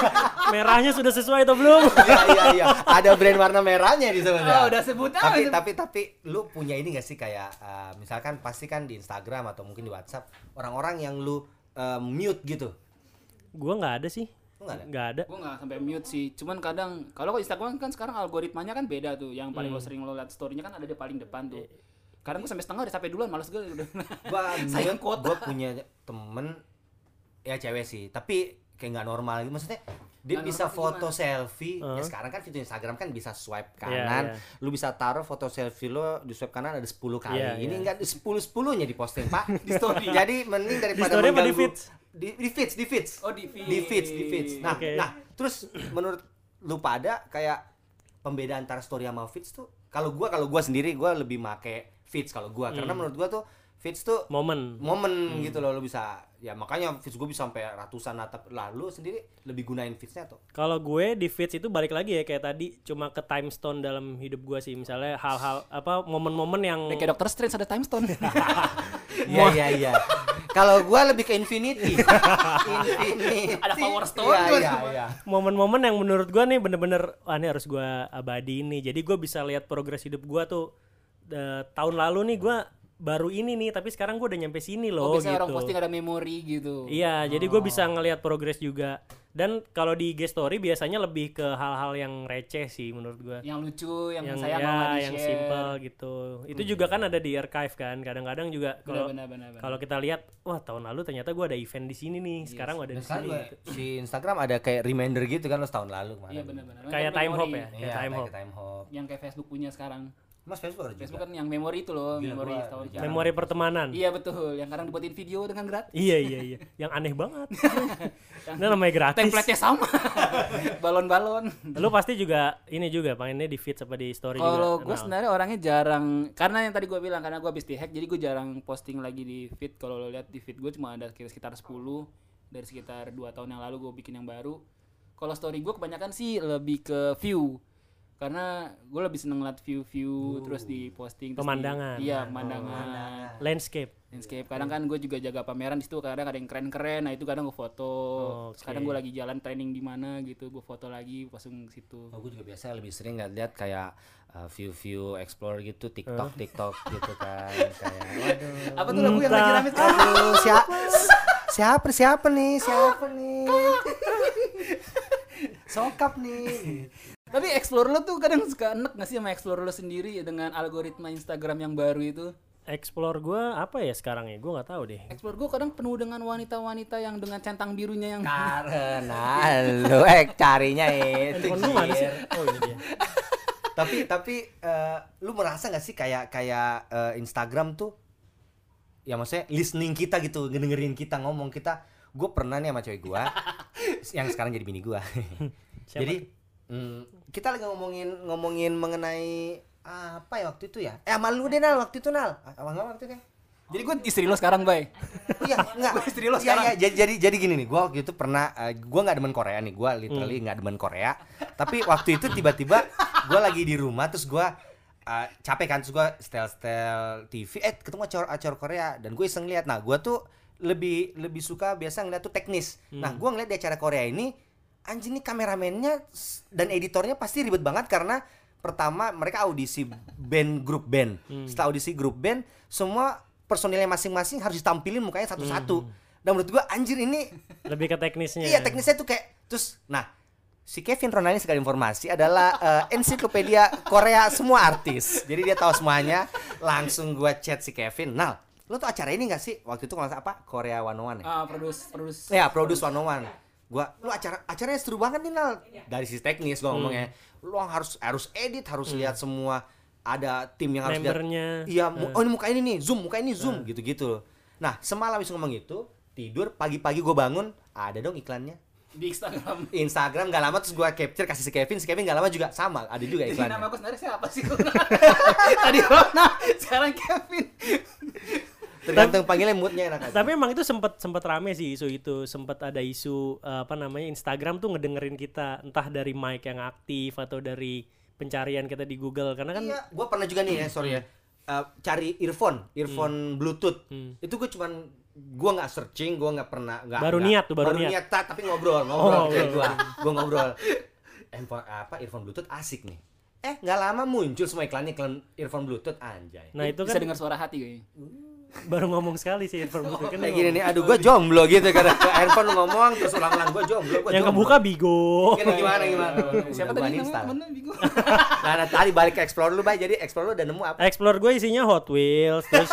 [SPEAKER 2] Merahnya sudah sesuai atau belum?
[SPEAKER 1] Iya iya iya. Ada brand warna merahnya di sana.
[SPEAKER 3] Oh, udah sebut
[SPEAKER 1] tapi tapi tapi lu punya ini gak sih kayak eh, misalkan pasti kan di Instagram atau mungkin di WhatsApp orang-orang yang lu eh, mute gitu.
[SPEAKER 2] Gua nggak ada sih.
[SPEAKER 1] Nggak ada?
[SPEAKER 2] Nggak ada.
[SPEAKER 3] gue nggak sampai mute sih cuman kadang kalau Instagram kan sekarang algoritmanya kan beda tuh yang paling lo sering lo liat storynya kan ada di paling depan tuh kadang gue sampai setengah udah sampai duluan males gue udah
[SPEAKER 1] Gua
[SPEAKER 3] Sayang kuota.
[SPEAKER 1] gua punya temen ya cewek sih, tapi kayak nggak normal gitu maksudnya dia
[SPEAKER 3] Nggak
[SPEAKER 1] bisa foto selfie ya
[SPEAKER 2] Heeh.
[SPEAKER 1] sekarang kan fitur Instagram kan bisa swipe
[SPEAKER 2] Iya,
[SPEAKER 1] kanan
[SPEAKER 2] iya.
[SPEAKER 1] lu bisa taruh foto selfie lo di swipe kanan ada 10 kali
[SPEAKER 2] Iya,
[SPEAKER 1] ini
[SPEAKER 2] iya.
[SPEAKER 1] enggak 10 10 nya diposting pak
[SPEAKER 3] Di story.
[SPEAKER 1] jadi mending daripada
[SPEAKER 2] di
[SPEAKER 1] mengganggu-
[SPEAKER 2] feeds?
[SPEAKER 1] di, di feeds di feeds
[SPEAKER 3] Oh, di feeds.
[SPEAKER 1] di feeds di feeds nah
[SPEAKER 2] Oke.
[SPEAKER 1] nah terus menurut lu pada kayak pembedaan antara story sama feeds tuh kalau gua kalau gua sendiri gua lebih make feeds kalau gua karena
[SPEAKER 2] Hmm.
[SPEAKER 1] menurut gua tuh feeds tuh
[SPEAKER 2] Momen.
[SPEAKER 1] momen gitu loh lo bisa ya makanya feeds gue bisa sampai ratusan atap. Lalu sendiri lebih gunain feedsnya tuh
[SPEAKER 2] Kalau gue di feeds itu balik lagi ya kayak tadi cuma ke time stone dalam hidup gue sih. Misalnya hal-hal apa momen-momen yang
[SPEAKER 3] kayak Doctor Strange ada time stone.
[SPEAKER 1] Iya iya iya. Kalau gue lebih ke infinity. Infinity.
[SPEAKER 3] Ada power stone.
[SPEAKER 1] Iya iya iya.
[SPEAKER 2] Momen-momen yang menurut gue nih bener-bener wah ini harus gue abadi nih jadi gue bisa lihat progres hidup gue tuh eh, tahun lalu nih gue baru ini nih tapi sekarang gue udah nyampe sini
[SPEAKER 3] oh,
[SPEAKER 2] loh
[SPEAKER 3] biasanya
[SPEAKER 2] gitu.
[SPEAKER 3] orang posting ada memori gitu.
[SPEAKER 2] Iya jadi gue bisa ngelihat progres juga. Dan kalau di IG story biasanya lebih ke hal-hal yang receh sih menurut gue
[SPEAKER 3] yang lucu yang,
[SPEAKER 2] yang
[SPEAKER 3] saya
[SPEAKER 2] ya,
[SPEAKER 3] mau di
[SPEAKER 2] yang
[SPEAKER 3] share.
[SPEAKER 2] simple gitu. Itu juga kan ada di archive kan kadang-kadang juga kalau kalau kita lihat wah tahun lalu ternyata gue ada event di sini nih sekarang ada
[SPEAKER 1] dan
[SPEAKER 2] di
[SPEAKER 1] sekarang
[SPEAKER 2] sini. gitu.
[SPEAKER 1] si Instagram ada kayak reminder gitu kan lo setahun lalu kemarin.
[SPEAKER 3] Iya benar benar.
[SPEAKER 2] Kayak
[SPEAKER 3] Kan
[SPEAKER 2] time hop ya?
[SPEAKER 1] Iya
[SPEAKER 2] kayak time
[SPEAKER 1] kayak
[SPEAKER 2] hop
[SPEAKER 1] time hop
[SPEAKER 3] yang kayak Facebook punya sekarang
[SPEAKER 1] mas Facebook ada
[SPEAKER 3] Facebook
[SPEAKER 1] juga
[SPEAKER 3] kan yang memori itu loh
[SPEAKER 1] Gila,
[SPEAKER 3] memori
[SPEAKER 1] gua
[SPEAKER 3] setahun
[SPEAKER 1] jarang.
[SPEAKER 2] memori pertemanan.
[SPEAKER 3] Iya betul. Yang kadang dibuatin video dengan gratis.
[SPEAKER 2] Iya iya iya. Yang aneh banget. Ini namanya gratis.
[SPEAKER 3] Template-nya sama. Balon-balon.
[SPEAKER 2] Lu pasti juga ini juga pengennya di feed apa di story juga.
[SPEAKER 3] Kalau gue sebenarnya orangnya jarang karena yang tadi gue bilang karena gue habis dihack jadi gue jarang posting lagi di feed. Kalau lo lihat di feed gue cuma ada kira- sekitar 10 dari sekitar dua tahun yang lalu gue bikin yang baru. Kalau story gue kebanyakan sih lebih ke view karena gue lebih seneng ngeliat view-view terus di posting
[SPEAKER 2] Pemandangan.
[SPEAKER 3] iya pemandangan
[SPEAKER 2] landscape
[SPEAKER 3] landscape kadang kan gue juga jaga pameran di situ kadang ada yang keren-keren nah itu kadang gue foto
[SPEAKER 2] Oke.
[SPEAKER 3] kadang gue lagi jalan training di mana gitu gue foto lagi pasung situ
[SPEAKER 1] Oh, gue juga biasa lebih sering nggak lihat kayak uh, view-view explore gitu, TikTok, TikTok gitu kan. Kayak waduh.
[SPEAKER 3] apa tuh lagu yang lagi rame sekarang
[SPEAKER 1] Aduh, siapa siapa siapa nih? Siapa nih? Sokap nih.
[SPEAKER 3] Tapi explore lo tuh kadang suka enek gak sih sama explore lo sendiri ya dengan algoritma Instagram yang baru itu?
[SPEAKER 2] explore gue apa ya sekarang ya? Gue nggak tahu deh.
[SPEAKER 3] Explore gue kadang penuh dengan wanita-wanita yang dengan centang birunya yang
[SPEAKER 1] Karena lu eh carinya itu.
[SPEAKER 2] handphone mana sih? Oh ini dia
[SPEAKER 1] tapi tapi eh, lu merasa nggak sih kayak kayak eh, Instagram tuh ya maksudnya listening kita gitu ngedengerin kita ngomong kita. Gue pernah nih sama cewek gue yang sekarang jadi bini gue jadi mm, kita lagi ngomongin ngomongin mengenai apa ya waktu itu ya eh sama lu deh nal waktu itu nal Ah, sama nggak waktu itu ya
[SPEAKER 3] Jadi gue istri lo sekarang, Bay.
[SPEAKER 1] Iya, enggak.
[SPEAKER 3] Gua istri lo
[SPEAKER 1] Iya,
[SPEAKER 3] sekarang.
[SPEAKER 1] iya, jadi, jadi jadi gini nih, gua waktu itu pernah eh, gua nggak demen Korea nih, gua literally nggak demen Korea. Tapi waktu itu tiba-tiba gua lagi di rumah terus gua eh, capek kan terus gua setel-setel TV, eh ketemu acara Korea dan gue iseng lihat. Nah, gua tuh lebih lebih suka biasa ngeliat tuh teknis. Nah, gua ngeliat di acara Korea ini anjing nih kameramennya dan editornya pasti ribet banget karena pertama mereka audisi band grup band. Setelah audisi grup band, semua personilnya masing-masing harus ditampilin mukanya satu-satu. Dan menurut gua anjir ini
[SPEAKER 2] lebih ke teknisnya
[SPEAKER 1] iya teknisnya tuh kayak terus nah si Kevin Ronaldi sekali informasi adalah eh, ensiklopedia Korea semua artis. Jadi dia tahu semuanya. Langsung gua chat si Kevin. Nah, lo tuh acara ini gak sih? Waktu itu kalau salah apa? Korea 101 ya?
[SPEAKER 3] Ah, produce produce.
[SPEAKER 1] Ya, Produce 101. Gua lu acara acaranya seru banget nih Nal. Dari sisi teknis gua ngomongnya. Lu harus harus edit harus lihat semua ada tim yang harus lihat.
[SPEAKER 2] Membernya.
[SPEAKER 1] iya mu- oh ini muka ini nih zoom muka ini zoom gitu-gitu nah semalam habis ngomong itu tidur pagi-pagi gua bangun ada dong iklannya.
[SPEAKER 3] Di Instagram.
[SPEAKER 1] Instagram gak lama terus gua capture kasih si Kevin si Kevin gak lama juga sama ada juga
[SPEAKER 3] Ini
[SPEAKER 1] iklannya.
[SPEAKER 3] nama aku sebenarnya siapa sih? Tadi Rona, sekarang Kevin.
[SPEAKER 1] Tergantung panggilnya moodnya enak aja.
[SPEAKER 2] Tapi emang itu sempat sempat rame sih isu itu, sempat ada isu eh, apa namanya Instagram tuh ngedengerin kita entah dari mic yang aktif atau dari pencarian kita di Google karena kan
[SPEAKER 1] Iya, gua pernah juga nih ya, sorry ya. eh, cari earphone, earphone Bluetooth. Itu gua cuman gua nggak searching, gua nggak pernah nggak
[SPEAKER 2] Baru
[SPEAKER 1] nggak-
[SPEAKER 2] niat tuh, baru niat.
[SPEAKER 1] ta- tapi ngobrol, ngobrol
[SPEAKER 2] Oh,
[SPEAKER 1] kayak gua. Gua ngobrol. Handphone apa earphone Bluetooth asik nih. Eh, nggak lama muncul semua iklan iklan earphone Bluetooth anjay.
[SPEAKER 2] nah itu
[SPEAKER 3] Bisa
[SPEAKER 2] kan
[SPEAKER 3] dengar suara hati kayaknya.
[SPEAKER 2] Baru ngomong sekali sih earphone Bluetooth kan
[SPEAKER 1] Kayak gini nih, aduh gua jomblo gitu karena ke handphone ngomong terus ulang-ulang gua jomblo, gua
[SPEAKER 2] yang
[SPEAKER 1] jomblo.
[SPEAKER 2] kebuka bigo.
[SPEAKER 1] Gini, gimana gimana?
[SPEAKER 3] Siapa
[SPEAKER 1] Udah gua
[SPEAKER 3] tadi namanya Bigo?
[SPEAKER 1] Nah, nah, tadi balik ke explore lu, Bay. Jadi explore lu udah nemu apa?
[SPEAKER 2] Explore gue isinya Hot Wheels, terus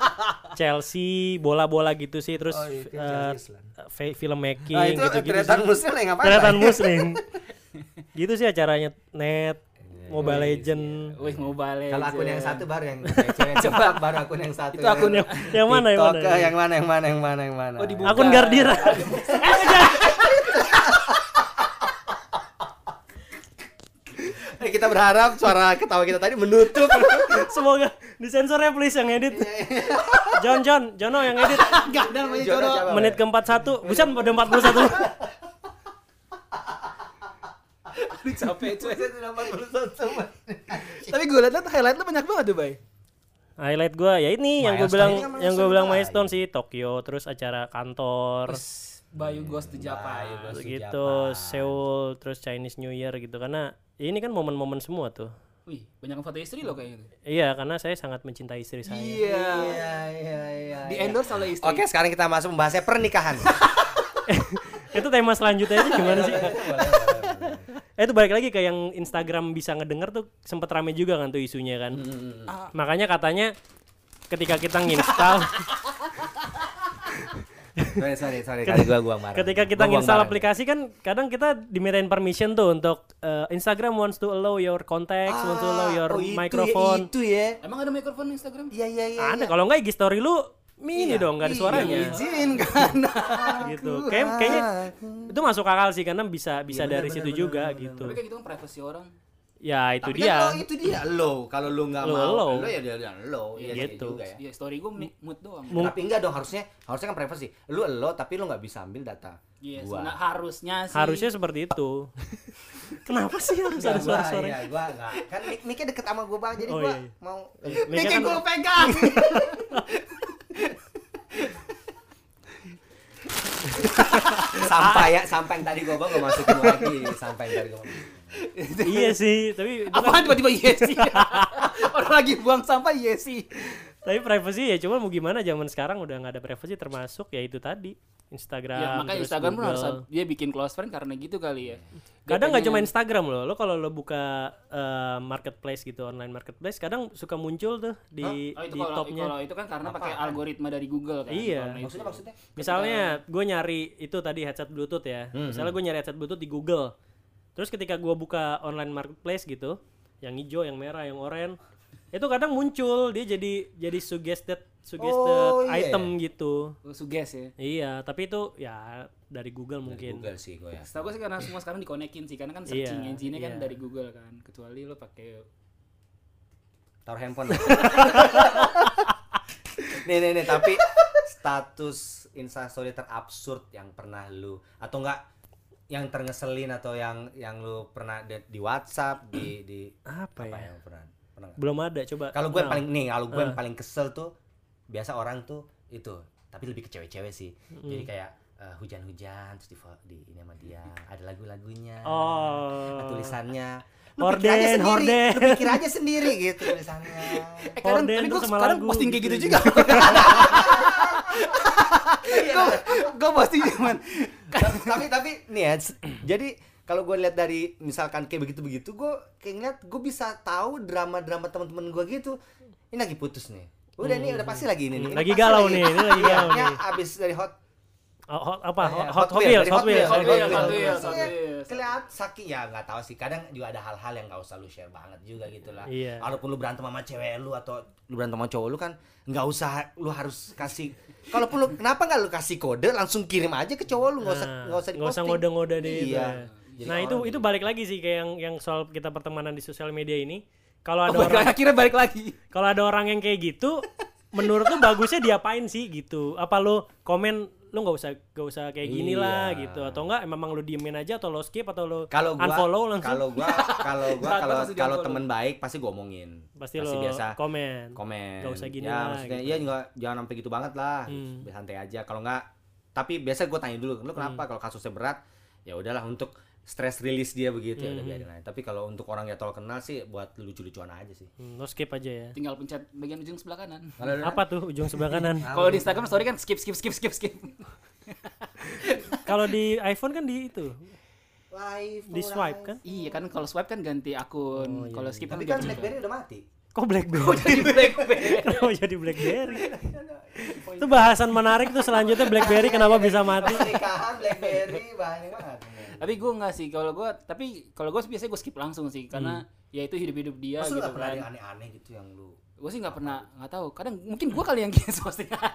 [SPEAKER 2] Chelsea, bola-bola gitu sih, terus
[SPEAKER 1] Oh, iya, itu
[SPEAKER 2] eh,
[SPEAKER 1] Chelsea Island.
[SPEAKER 2] fi- film making
[SPEAKER 1] Nah, itu
[SPEAKER 2] gitu-gitu
[SPEAKER 1] deretan
[SPEAKER 2] sih.
[SPEAKER 1] muslim ngapain? Bay?
[SPEAKER 2] muslim. gitu sih acaranya net,
[SPEAKER 1] Iya,
[SPEAKER 2] Mobile Legend.
[SPEAKER 3] Wih, Mobile
[SPEAKER 1] Kalau akun yang satu baru yang cewek cepat baru akun yang satu.
[SPEAKER 3] Itu akun
[SPEAKER 2] yang yang mana yang mana?
[SPEAKER 1] yang mana yang mana yang mana yang mana.
[SPEAKER 3] Oh, dibuka.
[SPEAKER 2] Akun Gardira.
[SPEAKER 1] Eh, kita berharap suara ketawa kita tadi menutup.
[SPEAKER 2] Semoga disensor ya please yang edit. John John, Jono yang edit.
[SPEAKER 3] Enggak ada namanya
[SPEAKER 1] Jono?
[SPEAKER 2] Menit ke-41. Bukan pada 41.
[SPEAKER 3] Aduh, capek cuy.
[SPEAKER 1] Sudah 41.
[SPEAKER 3] Tapi gue liat highlight lu banyak banget tuh, Bay.
[SPEAKER 2] Highlight gua ya ini yang gue bilang
[SPEAKER 1] kan
[SPEAKER 2] yang gue bilang milestone sih Tokyo, terus acara kantor.
[SPEAKER 3] Bayu Ghost to Japan.
[SPEAKER 1] To
[SPEAKER 2] gitu. Seoul terus Chinese New Year gitu karena ya ini kan momen-momen semua tuh
[SPEAKER 3] Wih, banyak foto istri lo kayaknya.
[SPEAKER 2] iya karena saya sangat mencintai istri saya
[SPEAKER 3] Iya.
[SPEAKER 1] Iya, iya, iya.
[SPEAKER 3] Di
[SPEAKER 1] iya.
[SPEAKER 3] endorse oleh istri.
[SPEAKER 1] Oke, sekarang kita masuk membahasnya pernikahan.
[SPEAKER 2] itu tema selanjutnya itu gimana sih eh itu balik lagi ke yang Instagram bisa ngedenger tuh sempet rame juga kan tuh isunya kan
[SPEAKER 3] Ah.
[SPEAKER 2] makanya katanya ketika kita nginstal
[SPEAKER 1] sorry, sorry, sorry. Kali gua gua marah.
[SPEAKER 2] ketika kita
[SPEAKER 1] Gua
[SPEAKER 2] nginstal aplikasi kan kadang kita dimintain permission tuh untuk eh, Instagram wants to allow your contacts wants to allow your
[SPEAKER 1] oh, itu ya,
[SPEAKER 2] microphone
[SPEAKER 1] itu ya.
[SPEAKER 3] Emang ada mikrofon Instagram?
[SPEAKER 1] Iya, iya, iya.
[SPEAKER 2] ada kalau enggak IG story lu mini
[SPEAKER 1] Iya,
[SPEAKER 2] dong nggak ada
[SPEAKER 1] iya,
[SPEAKER 2] suaranya
[SPEAKER 3] Izin kan.
[SPEAKER 2] gitu kayak kayaknya itu masuk akal sih karena bisa bisa
[SPEAKER 1] bener,
[SPEAKER 2] dari
[SPEAKER 1] bener,
[SPEAKER 2] situ
[SPEAKER 1] bener,
[SPEAKER 2] juga
[SPEAKER 1] bener,
[SPEAKER 2] gitu
[SPEAKER 3] Tapi kayak gitu kan privasi orang.
[SPEAKER 2] ya itu
[SPEAKER 1] Tapi
[SPEAKER 2] dia
[SPEAKER 1] kan lo itu dia lo. Kalau lu nggak
[SPEAKER 2] Lo,
[SPEAKER 1] mau,
[SPEAKER 2] lo.
[SPEAKER 1] lo ya dia lo. Iya
[SPEAKER 2] Gitu.
[SPEAKER 1] juga ya.
[SPEAKER 3] Iya, story gue mood doang.
[SPEAKER 2] Mung-
[SPEAKER 1] Tapi enggak dong harusnya harusnya kan privacy. Lu lo tapi lu nggak bisa ambil data.
[SPEAKER 3] Iya,
[SPEAKER 1] gua.
[SPEAKER 3] sebenarnya harusnya sih.
[SPEAKER 2] harusnya seperti itu kenapa sih harus ada
[SPEAKER 1] gua,
[SPEAKER 2] suara-suara
[SPEAKER 1] Iya, gua enggak. Kan mic mic-nya deket sama gua banget jadi
[SPEAKER 2] Oh,
[SPEAKER 1] gua
[SPEAKER 2] iya, iya.
[SPEAKER 1] mau
[SPEAKER 2] Mic-nya kan-
[SPEAKER 3] gue pegang.
[SPEAKER 1] sampai ya, sampai yang tadi gua bang gua masukin lagi, sampai yang tadi gua.
[SPEAKER 2] iya sih tapi
[SPEAKER 3] Apaan tiba-tiba iya sih? Orang lagi buang sampah iya sih.
[SPEAKER 2] tapi privacy ya cuma mau gimana zaman sekarang udah nggak ada privacy termasuk ya itu tadi Instagram
[SPEAKER 3] Ya, makanya
[SPEAKER 2] terus
[SPEAKER 3] Instagram pun harus
[SPEAKER 2] Google.
[SPEAKER 3] dia bikin close friend karena gitu kali ya. Dia
[SPEAKER 2] kadang nggak cuma Instagram loh lo kalau lo buka eh, marketplace gitu online marketplace kadang suka muncul tuh di
[SPEAKER 3] Oh, itu
[SPEAKER 2] di
[SPEAKER 3] kalau,
[SPEAKER 2] topnya
[SPEAKER 3] kalau itu kan karena pakai algoritma dari Google kan.
[SPEAKER 2] Iya.
[SPEAKER 3] Itu.
[SPEAKER 1] Maksudnya maksudnya
[SPEAKER 2] Misalnya gue nyari itu tadi headset Bluetooth ya. Misalnya gue nyari headset Bluetooth di Google. Terus ketika gue buka online marketplace gitu, yang hijau, yang merah, yang oranye, itu kadang muncul dia jadi jadi suggested suggested
[SPEAKER 1] Oh, iya.
[SPEAKER 2] item gitu.
[SPEAKER 3] Oh, suges ya.
[SPEAKER 2] Iya, tapi itu ya dari Google mungkin.
[SPEAKER 1] Google sih gua ya.
[SPEAKER 3] Setahu gue sih karena semua sekarang dikonekin sih karena kan
[SPEAKER 2] Iya,
[SPEAKER 3] searching engine-nya kan
[SPEAKER 2] iya.
[SPEAKER 3] dari Google kan. Kecuali lo pakai
[SPEAKER 1] Taruh handphone. nih nih nih tapi status instastory terabsurd yang pernah lu atau enggak yang terngeselin atau yang yang lu pernah di, di WhatsApp di di
[SPEAKER 2] Apa ya?
[SPEAKER 1] yang pernah pernah?
[SPEAKER 2] Belum ada, coba.
[SPEAKER 1] Kalau gue paling nih, kalau gue yang paling kesel tuh biasa orang tuh itu, tapi lebih ke cewek-cewek sih. Jadi kayak eh, hujan-hujan terus di, di ini sama dia, ada lagu-lagunya.
[SPEAKER 2] Oh.
[SPEAKER 1] tulisannya.
[SPEAKER 2] Horden,
[SPEAKER 1] pikir aja sendiri,
[SPEAKER 2] horden.
[SPEAKER 1] lu pikir aja sendiri gitu tulisannya.
[SPEAKER 3] Eh, kadang,
[SPEAKER 2] Horden
[SPEAKER 3] tapi gue sekarang
[SPEAKER 2] lagu
[SPEAKER 3] posting kayak gitu
[SPEAKER 2] gitu.
[SPEAKER 3] juga. Gue posting cuman
[SPEAKER 1] tapi tapi nih ya, jadi kalau gue lihat dari misalkan kayak begitu begitu gue kayak ngeliat gue bisa tahu drama drama teman-teman gue gitu ini lagi putus nih udah nih udah pasti lagi ini nih ini
[SPEAKER 2] Lagi galau nih, ini lagi
[SPEAKER 1] Iya,
[SPEAKER 2] galau
[SPEAKER 1] ini
[SPEAKER 2] nih.
[SPEAKER 1] abis dari hot
[SPEAKER 2] Oh, hot, apa?
[SPEAKER 1] Iya,
[SPEAKER 2] hot,
[SPEAKER 1] Hot
[SPEAKER 2] Hot
[SPEAKER 1] Wheels,
[SPEAKER 2] Hot Wheels.
[SPEAKER 3] Hot Wheels. Hot Wheels.
[SPEAKER 1] Kelihatan saking ya nggak tahu sih. Kadang juga ada hal-hal yang nggak usah lu share banget juga gitu lah.
[SPEAKER 2] Iya.
[SPEAKER 1] Walaupun lu berantem sama cewek lu atau lu berantem sama cowok lu kan nggak usah lu harus kasih. Kalaupun lu kenapa nggak lu kasih kode langsung kirim aja ke cowok lu nggak usah
[SPEAKER 2] Nah,
[SPEAKER 1] nggak usah
[SPEAKER 2] nggak usah ngode-ngode deh
[SPEAKER 1] Iya. Jadi
[SPEAKER 2] Nah itu itu balik lagi sih kayak yang yang soal kita pertemanan di sosial media ini. Kalau ada
[SPEAKER 3] Oh
[SPEAKER 2] orang
[SPEAKER 3] God, akhirnya balik lagi.
[SPEAKER 2] kalau ada orang yang kayak gitu, menurut lu bagusnya diapain sih gitu? Apa lu komen lu nggak usah nggak usah kayak gini lah
[SPEAKER 1] Iya.
[SPEAKER 2] gitu atau enggak memang lu diemin aja atau lu skip atau lu
[SPEAKER 1] kalau gua
[SPEAKER 2] unfollow langsung
[SPEAKER 1] kalau gua kalau gua kalau kalau temen baik pasti gua omongin
[SPEAKER 2] pasti,
[SPEAKER 1] Pasti
[SPEAKER 2] lu
[SPEAKER 1] biasa
[SPEAKER 2] komen.
[SPEAKER 1] komen
[SPEAKER 2] Nggak usah gini
[SPEAKER 1] ya,
[SPEAKER 2] lah,
[SPEAKER 1] maksudnya
[SPEAKER 2] gitu.
[SPEAKER 1] ya nggak jangan sampai gitu banget lah
[SPEAKER 2] Hmm.
[SPEAKER 1] santai aja kalau nggak tapi biasa gue tanya dulu lu kenapa
[SPEAKER 2] Hmm.
[SPEAKER 1] kalau kasusnya berat ya udahlah untuk stress release dia begitu ya udah
[SPEAKER 2] Hmm.
[SPEAKER 1] biarin aja tapi kalau untuk orang yang terlalu kenal sih buat lucu-lucuan aja sih
[SPEAKER 2] Hmm, lu skip aja ya.
[SPEAKER 3] Tinggal pencet bagian ujung sebelah kanan.
[SPEAKER 2] Apa tuh ujung sebelah kanan?
[SPEAKER 3] Kalau di Instagram story kan skip skip skip skip skip.
[SPEAKER 2] Kalau di iPhone kan di itu,
[SPEAKER 1] live
[SPEAKER 2] di swipe kan?
[SPEAKER 3] Iya kan kalau swipe kan ganti akun.
[SPEAKER 2] Oh, iya,
[SPEAKER 3] kalau skip
[SPEAKER 1] tapi
[SPEAKER 3] kan
[SPEAKER 1] kan
[SPEAKER 3] biar
[SPEAKER 1] BlackBerry udah mati
[SPEAKER 2] Kok BlackBerry?
[SPEAKER 3] jadi BlackBerry.
[SPEAKER 2] Kenapa jadi BlackBerry? itu bahasan menarik tuh selanjutnya BlackBerry kenapa bisa mati?
[SPEAKER 1] pernikahan BlackBerry banyak banget
[SPEAKER 3] tapi gue nggak sih kalau gue tapi kalau gue biasanya gue skip langsung sih karena ya itu hidup hidup dia
[SPEAKER 1] Maksud
[SPEAKER 3] gitu
[SPEAKER 1] nggak pernah ada
[SPEAKER 3] kan.
[SPEAKER 1] aneh-aneh gitu yang lu
[SPEAKER 3] gue sih nggak pernah nggak tahu. Kadang mungkin gue kali yang kirim postingan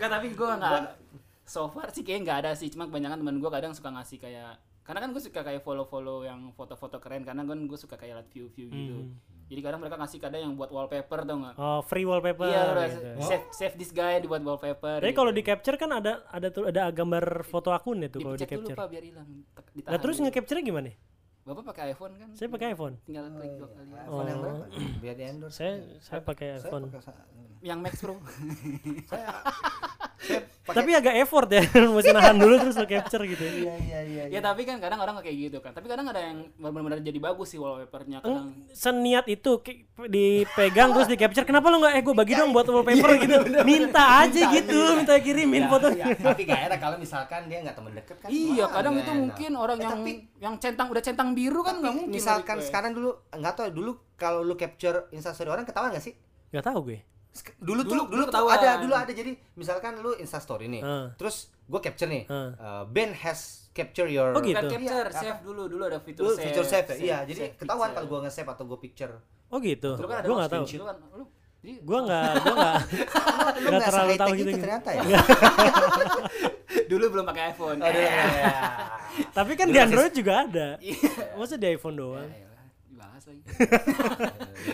[SPEAKER 3] nggak tapi gue nggak so far sih kayaknya nggak ada sih. Cuma kebanyakan teman gue kadang suka ngasih kayak karena kan gue suka kayak follow follow yang foto-foto keren karena kan gue suka kayak liat view view gitu.
[SPEAKER 2] Hmm.
[SPEAKER 3] Jadi kadang mereka ngasih kadang yang buat wallpaper tau nggak
[SPEAKER 2] Oh, free wallpaper.
[SPEAKER 3] iya
[SPEAKER 2] gitu.
[SPEAKER 3] save save this guy dibuat wallpaper
[SPEAKER 2] Tapi
[SPEAKER 3] gitu.
[SPEAKER 2] kalau di capture kan ada ada tuh ada gambar foto akunnya tuh kalau di
[SPEAKER 3] dipencet dulu
[SPEAKER 2] capture.
[SPEAKER 3] pak biar hilang
[SPEAKER 2] Nah terus
[SPEAKER 3] dulu.
[SPEAKER 2] nge-capture gimana?
[SPEAKER 3] bapak pakai iPhone kan
[SPEAKER 2] Saya pakai iPhone.
[SPEAKER 3] tinggal klik dua kali
[SPEAKER 1] iPhone yang
[SPEAKER 2] Oh.
[SPEAKER 1] berapa biar di endorse
[SPEAKER 2] Saya saya pakai
[SPEAKER 1] saya
[SPEAKER 2] iPhone.
[SPEAKER 1] pakai sa-
[SPEAKER 3] yang Max Pro
[SPEAKER 1] saya pakai
[SPEAKER 2] Tapi agak effort ya, mesti nahan dulu terus lo capture gitu.
[SPEAKER 1] iya iya iya
[SPEAKER 3] ya tapi kan kadang orang kayak gitu kan. Tapi kadang ada yang benar-benar jadi bagus sih wallpapernya
[SPEAKER 2] Eng,
[SPEAKER 3] kadang.
[SPEAKER 2] seniat itu dipegang terus di capture kenapa lo nggak eh gue bagi dong buat wallpaper gitu. minta aja gitu minta kirimin foto
[SPEAKER 1] Ya, tapi gak enak kalau misalkan dia nggak temen deket kan.
[SPEAKER 3] Iya
[SPEAKER 1] wah,
[SPEAKER 3] kadang
[SPEAKER 1] nggak
[SPEAKER 3] itu
[SPEAKER 1] enak.
[SPEAKER 3] mungkin orang
[SPEAKER 1] Eh,
[SPEAKER 3] yang
[SPEAKER 1] tapi
[SPEAKER 3] yang centang udah centang biru kan nggak mungkin
[SPEAKER 1] misalkan sekarang dulu nggak tahu dulu kalau lu capture instastory orang ketahuan gak sih?
[SPEAKER 2] Nggak tahu gue
[SPEAKER 1] dulu,
[SPEAKER 3] Dulu-
[SPEAKER 1] tuh
[SPEAKER 3] dulu
[SPEAKER 1] dulu tuh
[SPEAKER 3] ketahuan.
[SPEAKER 1] ada dulu ada jadi misalkan lu instastory nih
[SPEAKER 2] Heeh.
[SPEAKER 1] terus gue capture nih
[SPEAKER 2] Heeh.
[SPEAKER 1] uh, Ben has capture your
[SPEAKER 2] Oh, gitu?
[SPEAKER 3] Bukan capture
[SPEAKER 1] Iya,
[SPEAKER 3] save dulu dulu ada fitur
[SPEAKER 1] Dulu
[SPEAKER 3] save
[SPEAKER 1] feature save, ya? iya jadi
[SPEAKER 3] save
[SPEAKER 1] ketahuan
[SPEAKER 3] picture.
[SPEAKER 1] kalau gue nge-save atau gue picture
[SPEAKER 2] oh gitu
[SPEAKER 3] kan ada
[SPEAKER 2] gue nggak tahu
[SPEAKER 3] kan lu jadi
[SPEAKER 2] gue nggak gue nggak
[SPEAKER 1] lu
[SPEAKER 2] nggak terlalu tahu gitu,
[SPEAKER 1] itu
[SPEAKER 2] gitu.
[SPEAKER 1] ternyata ya
[SPEAKER 3] dulu belum pakai iPhone
[SPEAKER 1] Aduh, ya.
[SPEAKER 2] tapi kan
[SPEAKER 1] Dulu
[SPEAKER 2] di
[SPEAKER 1] masih-
[SPEAKER 2] Android juga ada
[SPEAKER 3] Iya.
[SPEAKER 2] masa di iPhone doang
[SPEAKER 3] Ya dibahas lagi.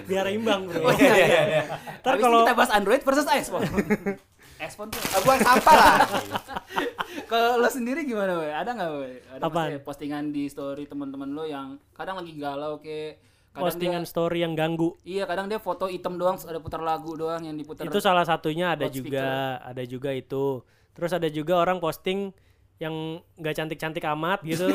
[SPEAKER 2] Biar imbang bro.
[SPEAKER 3] Oh iya iya iya.
[SPEAKER 2] Ntar kalau-
[SPEAKER 3] kita bahas Android versus iPhone iPhone tuh.
[SPEAKER 1] Buang sampah lah.
[SPEAKER 3] Kalau lo sendiri gimana, we? Ada nggak, we? Ada
[SPEAKER 2] Apaan?
[SPEAKER 3] maksudnya postingan di story teman-teman lo yang kadang lagi galau ke kadang
[SPEAKER 2] postingan
[SPEAKER 3] dia,
[SPEAKER 2] story yang ganggu.
[SPEAKER 3] Iya, kadang dia foto item doang, ada putar lagu doang yang diputar.
[SPEAKER 2] itu salah satunya ada juga. ada juga itu. Terus ada juga orang posting yang nggak cantik-cantik amat gitu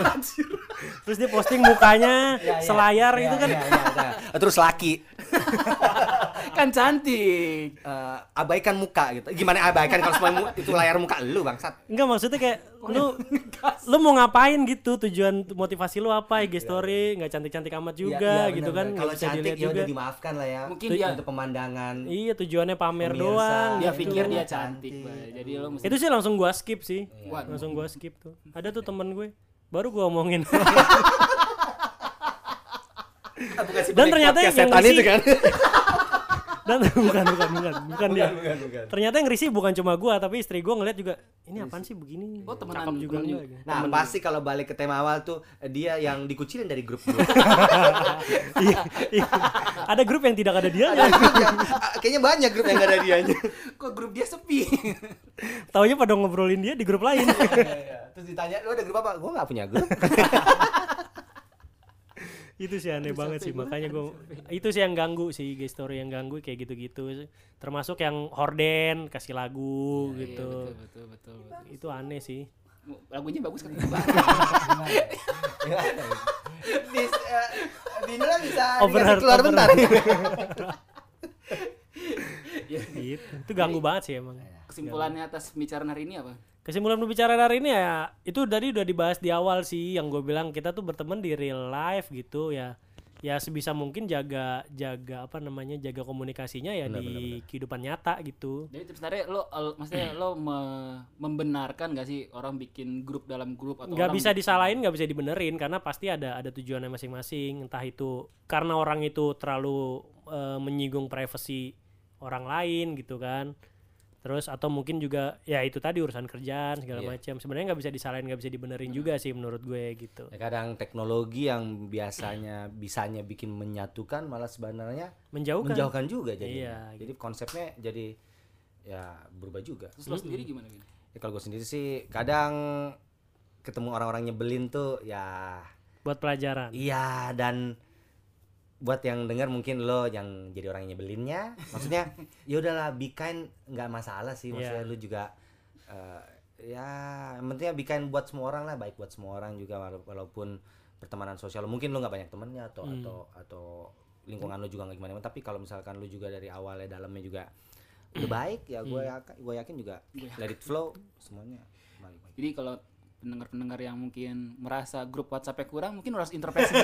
[SPEAKER 2] terus dia posting mukanya
[SPEAKER 1] iya.
[SPEAKER 2] selayar
[SPEAKER 1] Iya,
[SPEAKER 2] itu kan
[SPEAKER 1] iya, iya, iya. terus laki
[SPEAKER 3] kan cantik.
[SPEAKER 1] eh, abaikan muka gitu gimana abaikan kalau semua mu- itu layar muka lu bangsat
[SPEAKER 2] Enggak maksudnya kayak lu lu mau ngapain gitu tujuan motivasi lu apa IG story nggak cantik-cantik amat juga
[SPEAKER 1] Iya, iya,
[SPEAKER 2] gitu kan
[SPEAKER 1] benar.
[SPEAKER 2] nggak
[SPEAKER 1] kalau
[SPEAKER 2] bisa
[SPEAKER 1] cantik
[SPEAKER 2] dilihat
[SPEAKER 1] ya
[SPEAKER 2] juga
[SPEAKER 1] udah dimaafkan lah ya
[SPEAKER 3] Mungkin
[SPEAKER 1] Itu
[SPEAKER 3] dia-
[SPEAKER 1] untuk pemandangan
[SPEAKER 2] iya tujuannya pamer
[SPEAKER 1] Pemirsa.
[SPEAKER 2] doang
[SPEAKER 3] Dia
[SPEAKER 2] gitu.
[SPEAKER 3] pikir dia
[SPEAKER 1] Cantik.
[SPEAKER 3] cantik. Jadi lo mesti
[SPEAKER 2] itu sih langsung gua skip sih
[SPEAKER 3] Waduh.
[SPEAKER 2] langsung gua skip tuh ada tuh temen gue baru gua omongin
[SPEAKER 1] bukan si
[SPEAKER 2] Dan ternyata yang
[SPEAKER 1] setan
[SPEAKER 2] ngisi-
[SPEAKER 1] itu kan
[SPEAKER 2] dan bukan bukan bukan bukan dia
[SPEAKER 1] bukan, bukan.
[SPEAKER 2] ternyata yang risih bukan cuma gua tapi istri gua ngeliat juga ini apaan sih begini
[SPEAKER 3] Oh, temenan-
[SPEAKER 2] cakep juga
[SPEAKER 3] temen
[SPEAKER 2] enggak gitu.
[SPEAKER 1] Nah, pasti kalau balik ke tema awal tuh dia yang dikucilin dari grup grup.
[SPEAKER 2] Iya, iya. ada grup yang tidak ada dia
[SPEAKER 1] kayaknya banyak grup yang gak ada dianya.
[SPEAKER 3] kok grup dia sepi.
[SPEAKER 2] taunya pada ngobrolin dia di grup lain
[SPEAKER 1] Terus ditanya, "Lu ada grup apa?" Gua nggak punya grup.
[SPEAKER 2] itu sih aneh banget sih makanya gua itu sih yang ganggu sih IG story yang ganggu kayak gitu-gitu termasuk yang horden kasih lagu gitu
[SPEAKER 3] Betul, betul, betul, betul.
[SPEAKER 2] itu aneh sih
[SPEAKER 3] Lagunya bagus kan?
[SPEAKER 1] Bis, eh, Dinula bisa
[SPEAKER 2] Overheard,
[SPEAKER 1] keluar
[SPEAKER 2] overheard.
[SPEAKER 1] bentar.
[SPEAKER 2] gitu itu ganggu banget sih emang
[SPEAKER 3] Kesimpulannya atas pembicaraan hari ini apa?
[SPEAKER 2] Kesimpulan pembicaraan hari ini ya itu tadi udah dibahas di awal sih yang gue bilang kita tuh berteman di real life gitu ya. Ya sebisa mungkin jaga jaga apa namanya jaga komunikasinya ya
[SPEAKER 1] Benar,
[SPEAKER 2] di kehidupan nyata gitu.
[SPEAKER 3] Jadi tips dari lo, al- maksudnya lo me- membenarkan gak sih orang bikin grup dalam grup atau
[SPEAKER 2] nggak
[SPEAKER 3] orang
[SPEAKER 2] bisa disalahin nggak bisa dibenerin karena pasti ada ada tujuannya masing-masing. Entah itu karena orang itu terlalu eh, menyinggung privasi orang lain gitu kan terus atau mungkin juga ya itu tadi urusan kerjaan segala
[SPEAKER 1] Iya.
[SPEAKER 2] macam sebenarnya nggak bisa disalahin nggak bisa dibenerin juga sih menurut gue gitu
[SPEAKER 1] Ya, kadang teknologi yang biasanya bisanya bikin menyatukan malah sebenarnya
[SPEAKER 2] menjauhkan
[SPEAKER 1] menjauhkan juga jadi.
[SPEAKER 2] Iya,
[SPEAKER 1] Jadi konsepnya jadi ya berubah juga.
[SPEAKER 3] Terus lo sendiri gimana Vin?
[SPEAKER 1] Ya, kalau gue sendiri sih kadang ketemu orang-orang nyebelin tuh ya
[SPEAKER 2] buat pelajaran
[SPEAKER 1] iya dan buat yang dengar mungkin lo yang jadi orang yang nyebelinnya maksudnya ya udahlah be kind nggak masalah sih maksudnya
[SPEAKER 2] Iya.
[SPEAKER 1] lu juga eh, ya yang pentingnya be kind buat semua orang lah baik buat semua orang juga wala- walaupun pertemanan sosial mungkin lo nggak banyak temennya atau
[SPEAKER 2] Hmm.
[SPEAKER 1] atau atau lingkungan lo juga nggak gimana tapi kalau misalkan lo juga dari awalnya dalamnya juga udah baik ya gue
[SPEAKER 2] Hmm.
[SPEAKER 1] yakin gue yakin juga let it flow semuanya baik baik
[SPEAKER 3] Jadi kalau pendengar-pendengar yang mungkin merasa grup WhatsApp-nya kurang, mungkin harus introspeksi.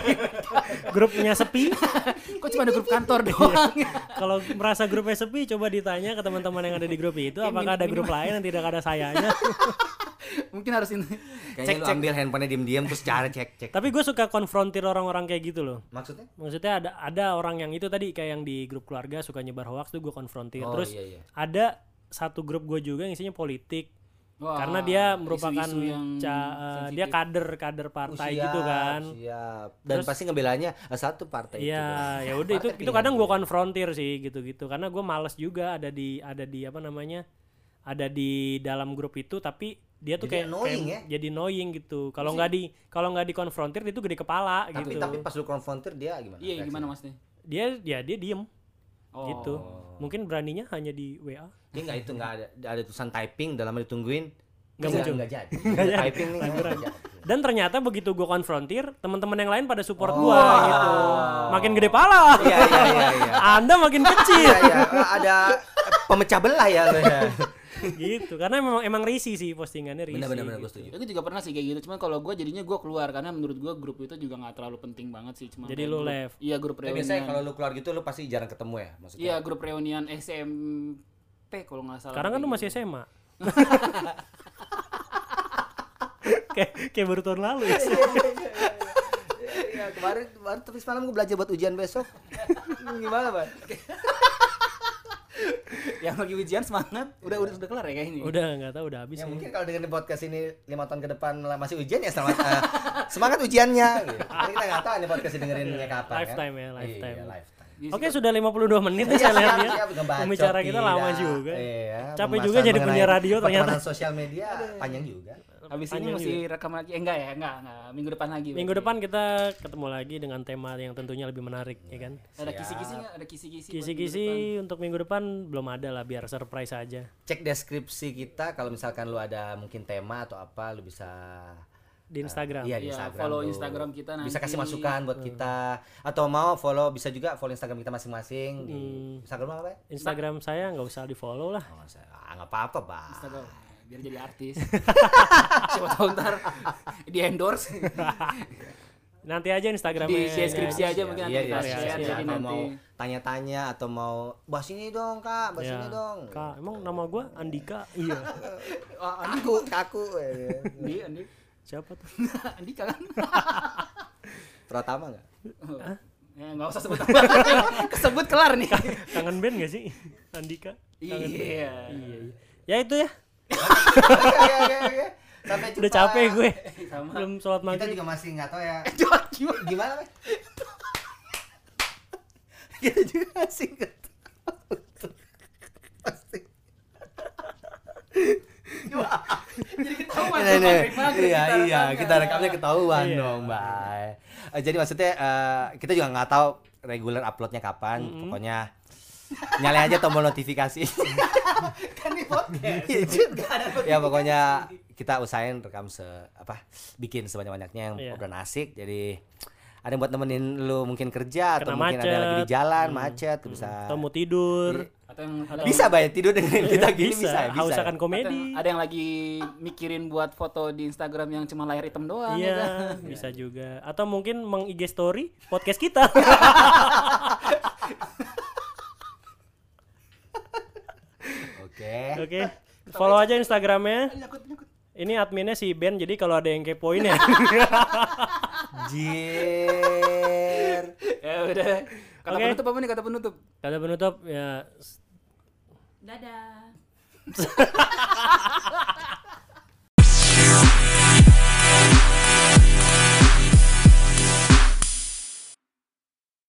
[SPEAKER 2] grupnya sepi?
[SPEAKER 3] Kok cuma ada grup kantor doang?
[SPEAKER 2] kalau merasa grupnya sepi coba ditanya ke teman-teman yang ada di grup itu apakah ada grup lain yang tidak ada sayanya?
[SPEAKER 3] Mungkin harus ini.
[SPEAKER 1] kayaknya lu ambil handphonenya diem-diem terus cara cek cek.
[SPEAKER 2] Tapi gue suka konfrontir orang-orang kayak gitu loh.
[SPEAKER 1] Maksudnya?
[SPEAKER 2] Maksudnya ada ada orang yang itu tadi kayak yang di grup keluarga suka nyebar hoax tuh gue konfrontir.
[SPEAKER 1] Oh,
[SPEAKER 2] terus
[SPEAKER 1] iya, iya.
[SPEAKER 2] ada satu grup gue juga yang isinya politik
[SPEAKER 3] Wah,
[SPEAKER 2] karena dia merupakan
[SPEAKER 3] isu-isu yang
[SPEAKER 2] ca- eh, dia kader kader partai
[SPEAKER 1] Oh,
[SPEAKER 2] gitu
[SPEAKER 1] siap,
[SPEAKER 2] kan
[SPEAKER 1] siap. dan pasti ngebelanya eh, satu partai itu
[SPEAKER 2] Iya, ya udah itu itu kadang gue konfrontir sih gitu-gitu karena gue males juga ada di ada di apa namanya ada di dalam grup itu tapi dia tuh
[SPEAKER 1] Jadi
[SPEAKER 2] kayak,
[SPEAKER 1] annoying
[SPEAKER 2] kayak
[SPEAKER 1] ya?
[SPEAKER 2] jadi annoying gitu kalau nggak di kalau nggak dikonfrontir dia tuh gede kepala
[SPEAKER 1] tapi
[SPEAKER 2] gitu
[SPEAKER 1] tapi pas lu konfrontir dia gimana
[SPEAKER 3] Iya,
[SPEAKER 1] reaksinya?
[SPEAKER 3] gimana maksudnya?
[SPEAKER 2] dia ya dia diem
[SPEAKER 3] Oh.
[SPEAKER 2] gitu mungkin beraninya hanya di WA
[SPEAKER 1] dia nggak itu nggak ada ada tulisan typing dalam ditungguin.
[SPEAKER 2] Nggak muncul.
[SPEAKER 1] nggak jadi. Typing nih nggak jadi.
[SPEAKER 2] Dan ternyata begitu gue konfrontir teman-teman yang lain pada support gua gitu. Makin gede pala.
[SPEAKER 1] Iya iya iya iya.
[SPEAKER 2] Anda makin kecil.
[SPEAKER 1] Iya iya. Ada pemecah belah ya
[SPEAKER 2] gitu karena memang emang risi sih postingannya risi
[SPEAKER 1] benar benar benar gue
[SPEAKER 2] gitu.
[SPEAKER 1] setuju
[SPEAKER 3] gue juga pernah sih kayak gitu. Cuman kalau gue jadinya gue keluar karena menurut gue grup itu juga nggak terlalu penting banget sih. Cuma
[SPEAKER 2] Jadi lu
[SPEAKER 3] grup-
[SPEAKER 2] left.
[SPEAKER 3] Iya grup
[SPEAKER 1] Tapi biasanya
[SPEAKER 3] reunian.
[SPEAKER 1] kalau lu keluar gitu lu pasti jarang ketemu ya maksudnya
[SPEAKER 3] Iya grup reunian SMP kalau nggak salah.
[SPEAKER 2] sekarang kan lu masih
[SPEAKER 3] gitu.
[SPEAKER 2] SMA kayak kayak baru tahun lalu ya
[SPEAKER 1] Iya, kemarin kemarin tapi semalam gue belajar buat ujian besok gimana bang
[SPEAKER 3] yang lagi ujian semangat. Udah udah udah kelar ya kayak ini.
[SPEAKER 2] udah nggak tahu udah habis
[SPEAKER 1] ya
[SPEAKER 2] kayaknya.
[SPEAKER 1] mungkin kalau dengerin podcast ini lima tahun ke depan masih ujian ya selamat eh, semangat ujiannya gitu. Kita nggak tahu ini podcast ini dengerinnya kapan
[SPEAKER 2] Lifetime
[SPEAKER 1] kan?
[SPEAKER 2] ya, lifetime.
[SPEAKER 1] iya, lifetime
[SPEAKER 3] Jadi
[SPEAKER 2] Oke
[SPEAKER 3] sih,
[SPEAKER 2] sudah 52 menit nih
[SPEAKER 1] Iya,
[SPEAKER 2] saya lihat ya. Pembicara kita lama juga.
[SPEAKER 1] Iya,
[SPEAKER 2] Capek juga jadi punya radio ternyata.
[SPEAKER 1] sosial media panjang juga.
[SPEAKER 3] Habis ini masih rekam lagi. Eh enggak ya, enggak, enggak. Minggu depan lagi.
[SPEAKER 2] Minggu
[SPEAKER 3] berarti.
[SPEAKER 2] depan kita ketemu lagi dengan tema yang tentunya lebih menarik ya kan.
[SPEAKER 3] ada kisi-kisi enggak? Ada kisi-kisi. buat minggu
[SPEAKER 2] Kisi-kisi untuk minggu depan belum ada lah biar surprise aja.
[SPEAKER 1] Cek deskripsi kita kalau misalkan lu ada mungkin tema atau apa lu bisa
[SPEAKER 2] Di Instagram.
[SPEAKER 1] Iya, di
[SPEAKER 3] Iya,
[SPEAKER 1] Instagram.
[SPEAKER 3] follow
[SPEAKER 1] lu.
[SPEAKER 3] Instagram kita
[SPEAKER 1] Bisa
[SPEAKER 3] nanti.
[SPEAKER 1] kasih masukan buat kita atau mau follow bisa juga follow Instagram kita masing-masing di
[SPEAKER 2] Hmm.
[SPEAKER 1] Instagram apa ya?
[SPEAKER 2] Instagram saya nggak usah di follow lah.
[SPEAKER 1] Oh, ah, nggak apa-apa, Bang.
[SPEAKER 3] Instagram biar jadi artis. Siapa tahu ntar di endorse.
[SPEAKER 2] Nanti aja Instagramnya.
[SPEAKER 3] di deskripsi aja mungkin nanti
[SPEAKER 1] Iya, iya,
[SPEAKER 2] iya, iya.
[SPEAKER 3] jadi nanti.
[SPEAKER 1] mau tanya-tanya atau mau bahas ini dong, Kak, bahas
[SPEAKER 2] Ya.
[SPEAKER 1] ini dong.
[SPEAKER 2] Kak, emang nama gua Andika? Iya.
[SPEAKER 3] Oh,
[SPEAKER 1] Kaku, kaku.
[SPEAKER 3] Andi, Andi,
[SPEAKER 2] Siapa tuh?
[SPEAKER 3] Andika kan?
[SPEAKER 1] Pratama enggak?
[SPEAKER 3] Ya nggak usah sebut nama. Kesebut kelar nih.
[SPEAKER 2] Kangen band gak sih? Andika?
[SPEAKER 3] Iya.
[SPEAKER 2] Iya, iya. Ya itu ya.
[SPEAKER 1] Sampai jumpa.
[SPEAKER 2] Udah capek gue.
[SPEAKER 3] Sama.
[SPEAKER 2] Belum sholat
[SPEAKER 1] Kita
[SPEAKER 2] maghrib.
[SPEAKER 1] juga masih nggak tahu ya.
[SPEAKER 3] Gimana?
[SPEAKER 1] Gimana? Kita juga masih nggak tahu. Pasti.
[SPEAKER 3] Jadi ketahuan.
[SPEAKER 1] Ini.
[SPEAKER 3] maghrib-maghrib
[SPEAKER 1] Iya,
[SPEAKER 3] kita
[SPEAKER 1] iya, kita rekamnya ketahuan
[SPEAKER 2] Iya.
[SPEAKER 1] dong, Bay. Eh, jadi maksudnya eh, kita juga nggak tahu regular uploadnya kapan. Pokoknya nyalain aja tombol notifikasi.
[SPEAKER 3] Kan di podcast. Nggak ada
[SPEAKER 1] ya pokoknya kita usahain rekam se apa bikin sebanyak banyaknya yang
[SPEAKER 2] Iya.
[SPEAKER 1] obrolan asik. Jadi ada yang buat nemenin lu mungkin kerja atau
[SPEAKER 2] Kena
[SPEAKER 1] mungkin ada yang lagi di jalan macet tuh bisa.
[SPEAKER 2] Atau mau tidur.
[SPEAKER 3] Atau yang
[SPEAKER 1] bisa bayar tidur dengan kita gini
[SPEAKER 2] bisa,
[SPEAKER 1] bisa ya, bisa,
[SPEAKER 2] haus akan
[SPEAKER 3] atau
[SPEAKER 2] komedi
[SPEAKER 3] yang- ada yang lagi mikirin buat foto di Instagram yang cuma layar hitam doang ya kan?
[SPEAKER 2] Iya, bisa juga. Atau mungkin meng IG story podcast kita.
[SPEAKER 1] oke
[SPEAKER 2] Oke. Follow aja Instagramnya. Ini adminnya si Ben, jadi kalau ada yang kepoin ya.
[SPEAKER 1] jir
[SPEAKER 3] ya udah kata
[SPEAKER 2] Oke.
[SPEAKER 3] penutup apa nih kata penutup
[SPEAKER 2] Kata penutup ya
[SPEAKER 4] Dadah.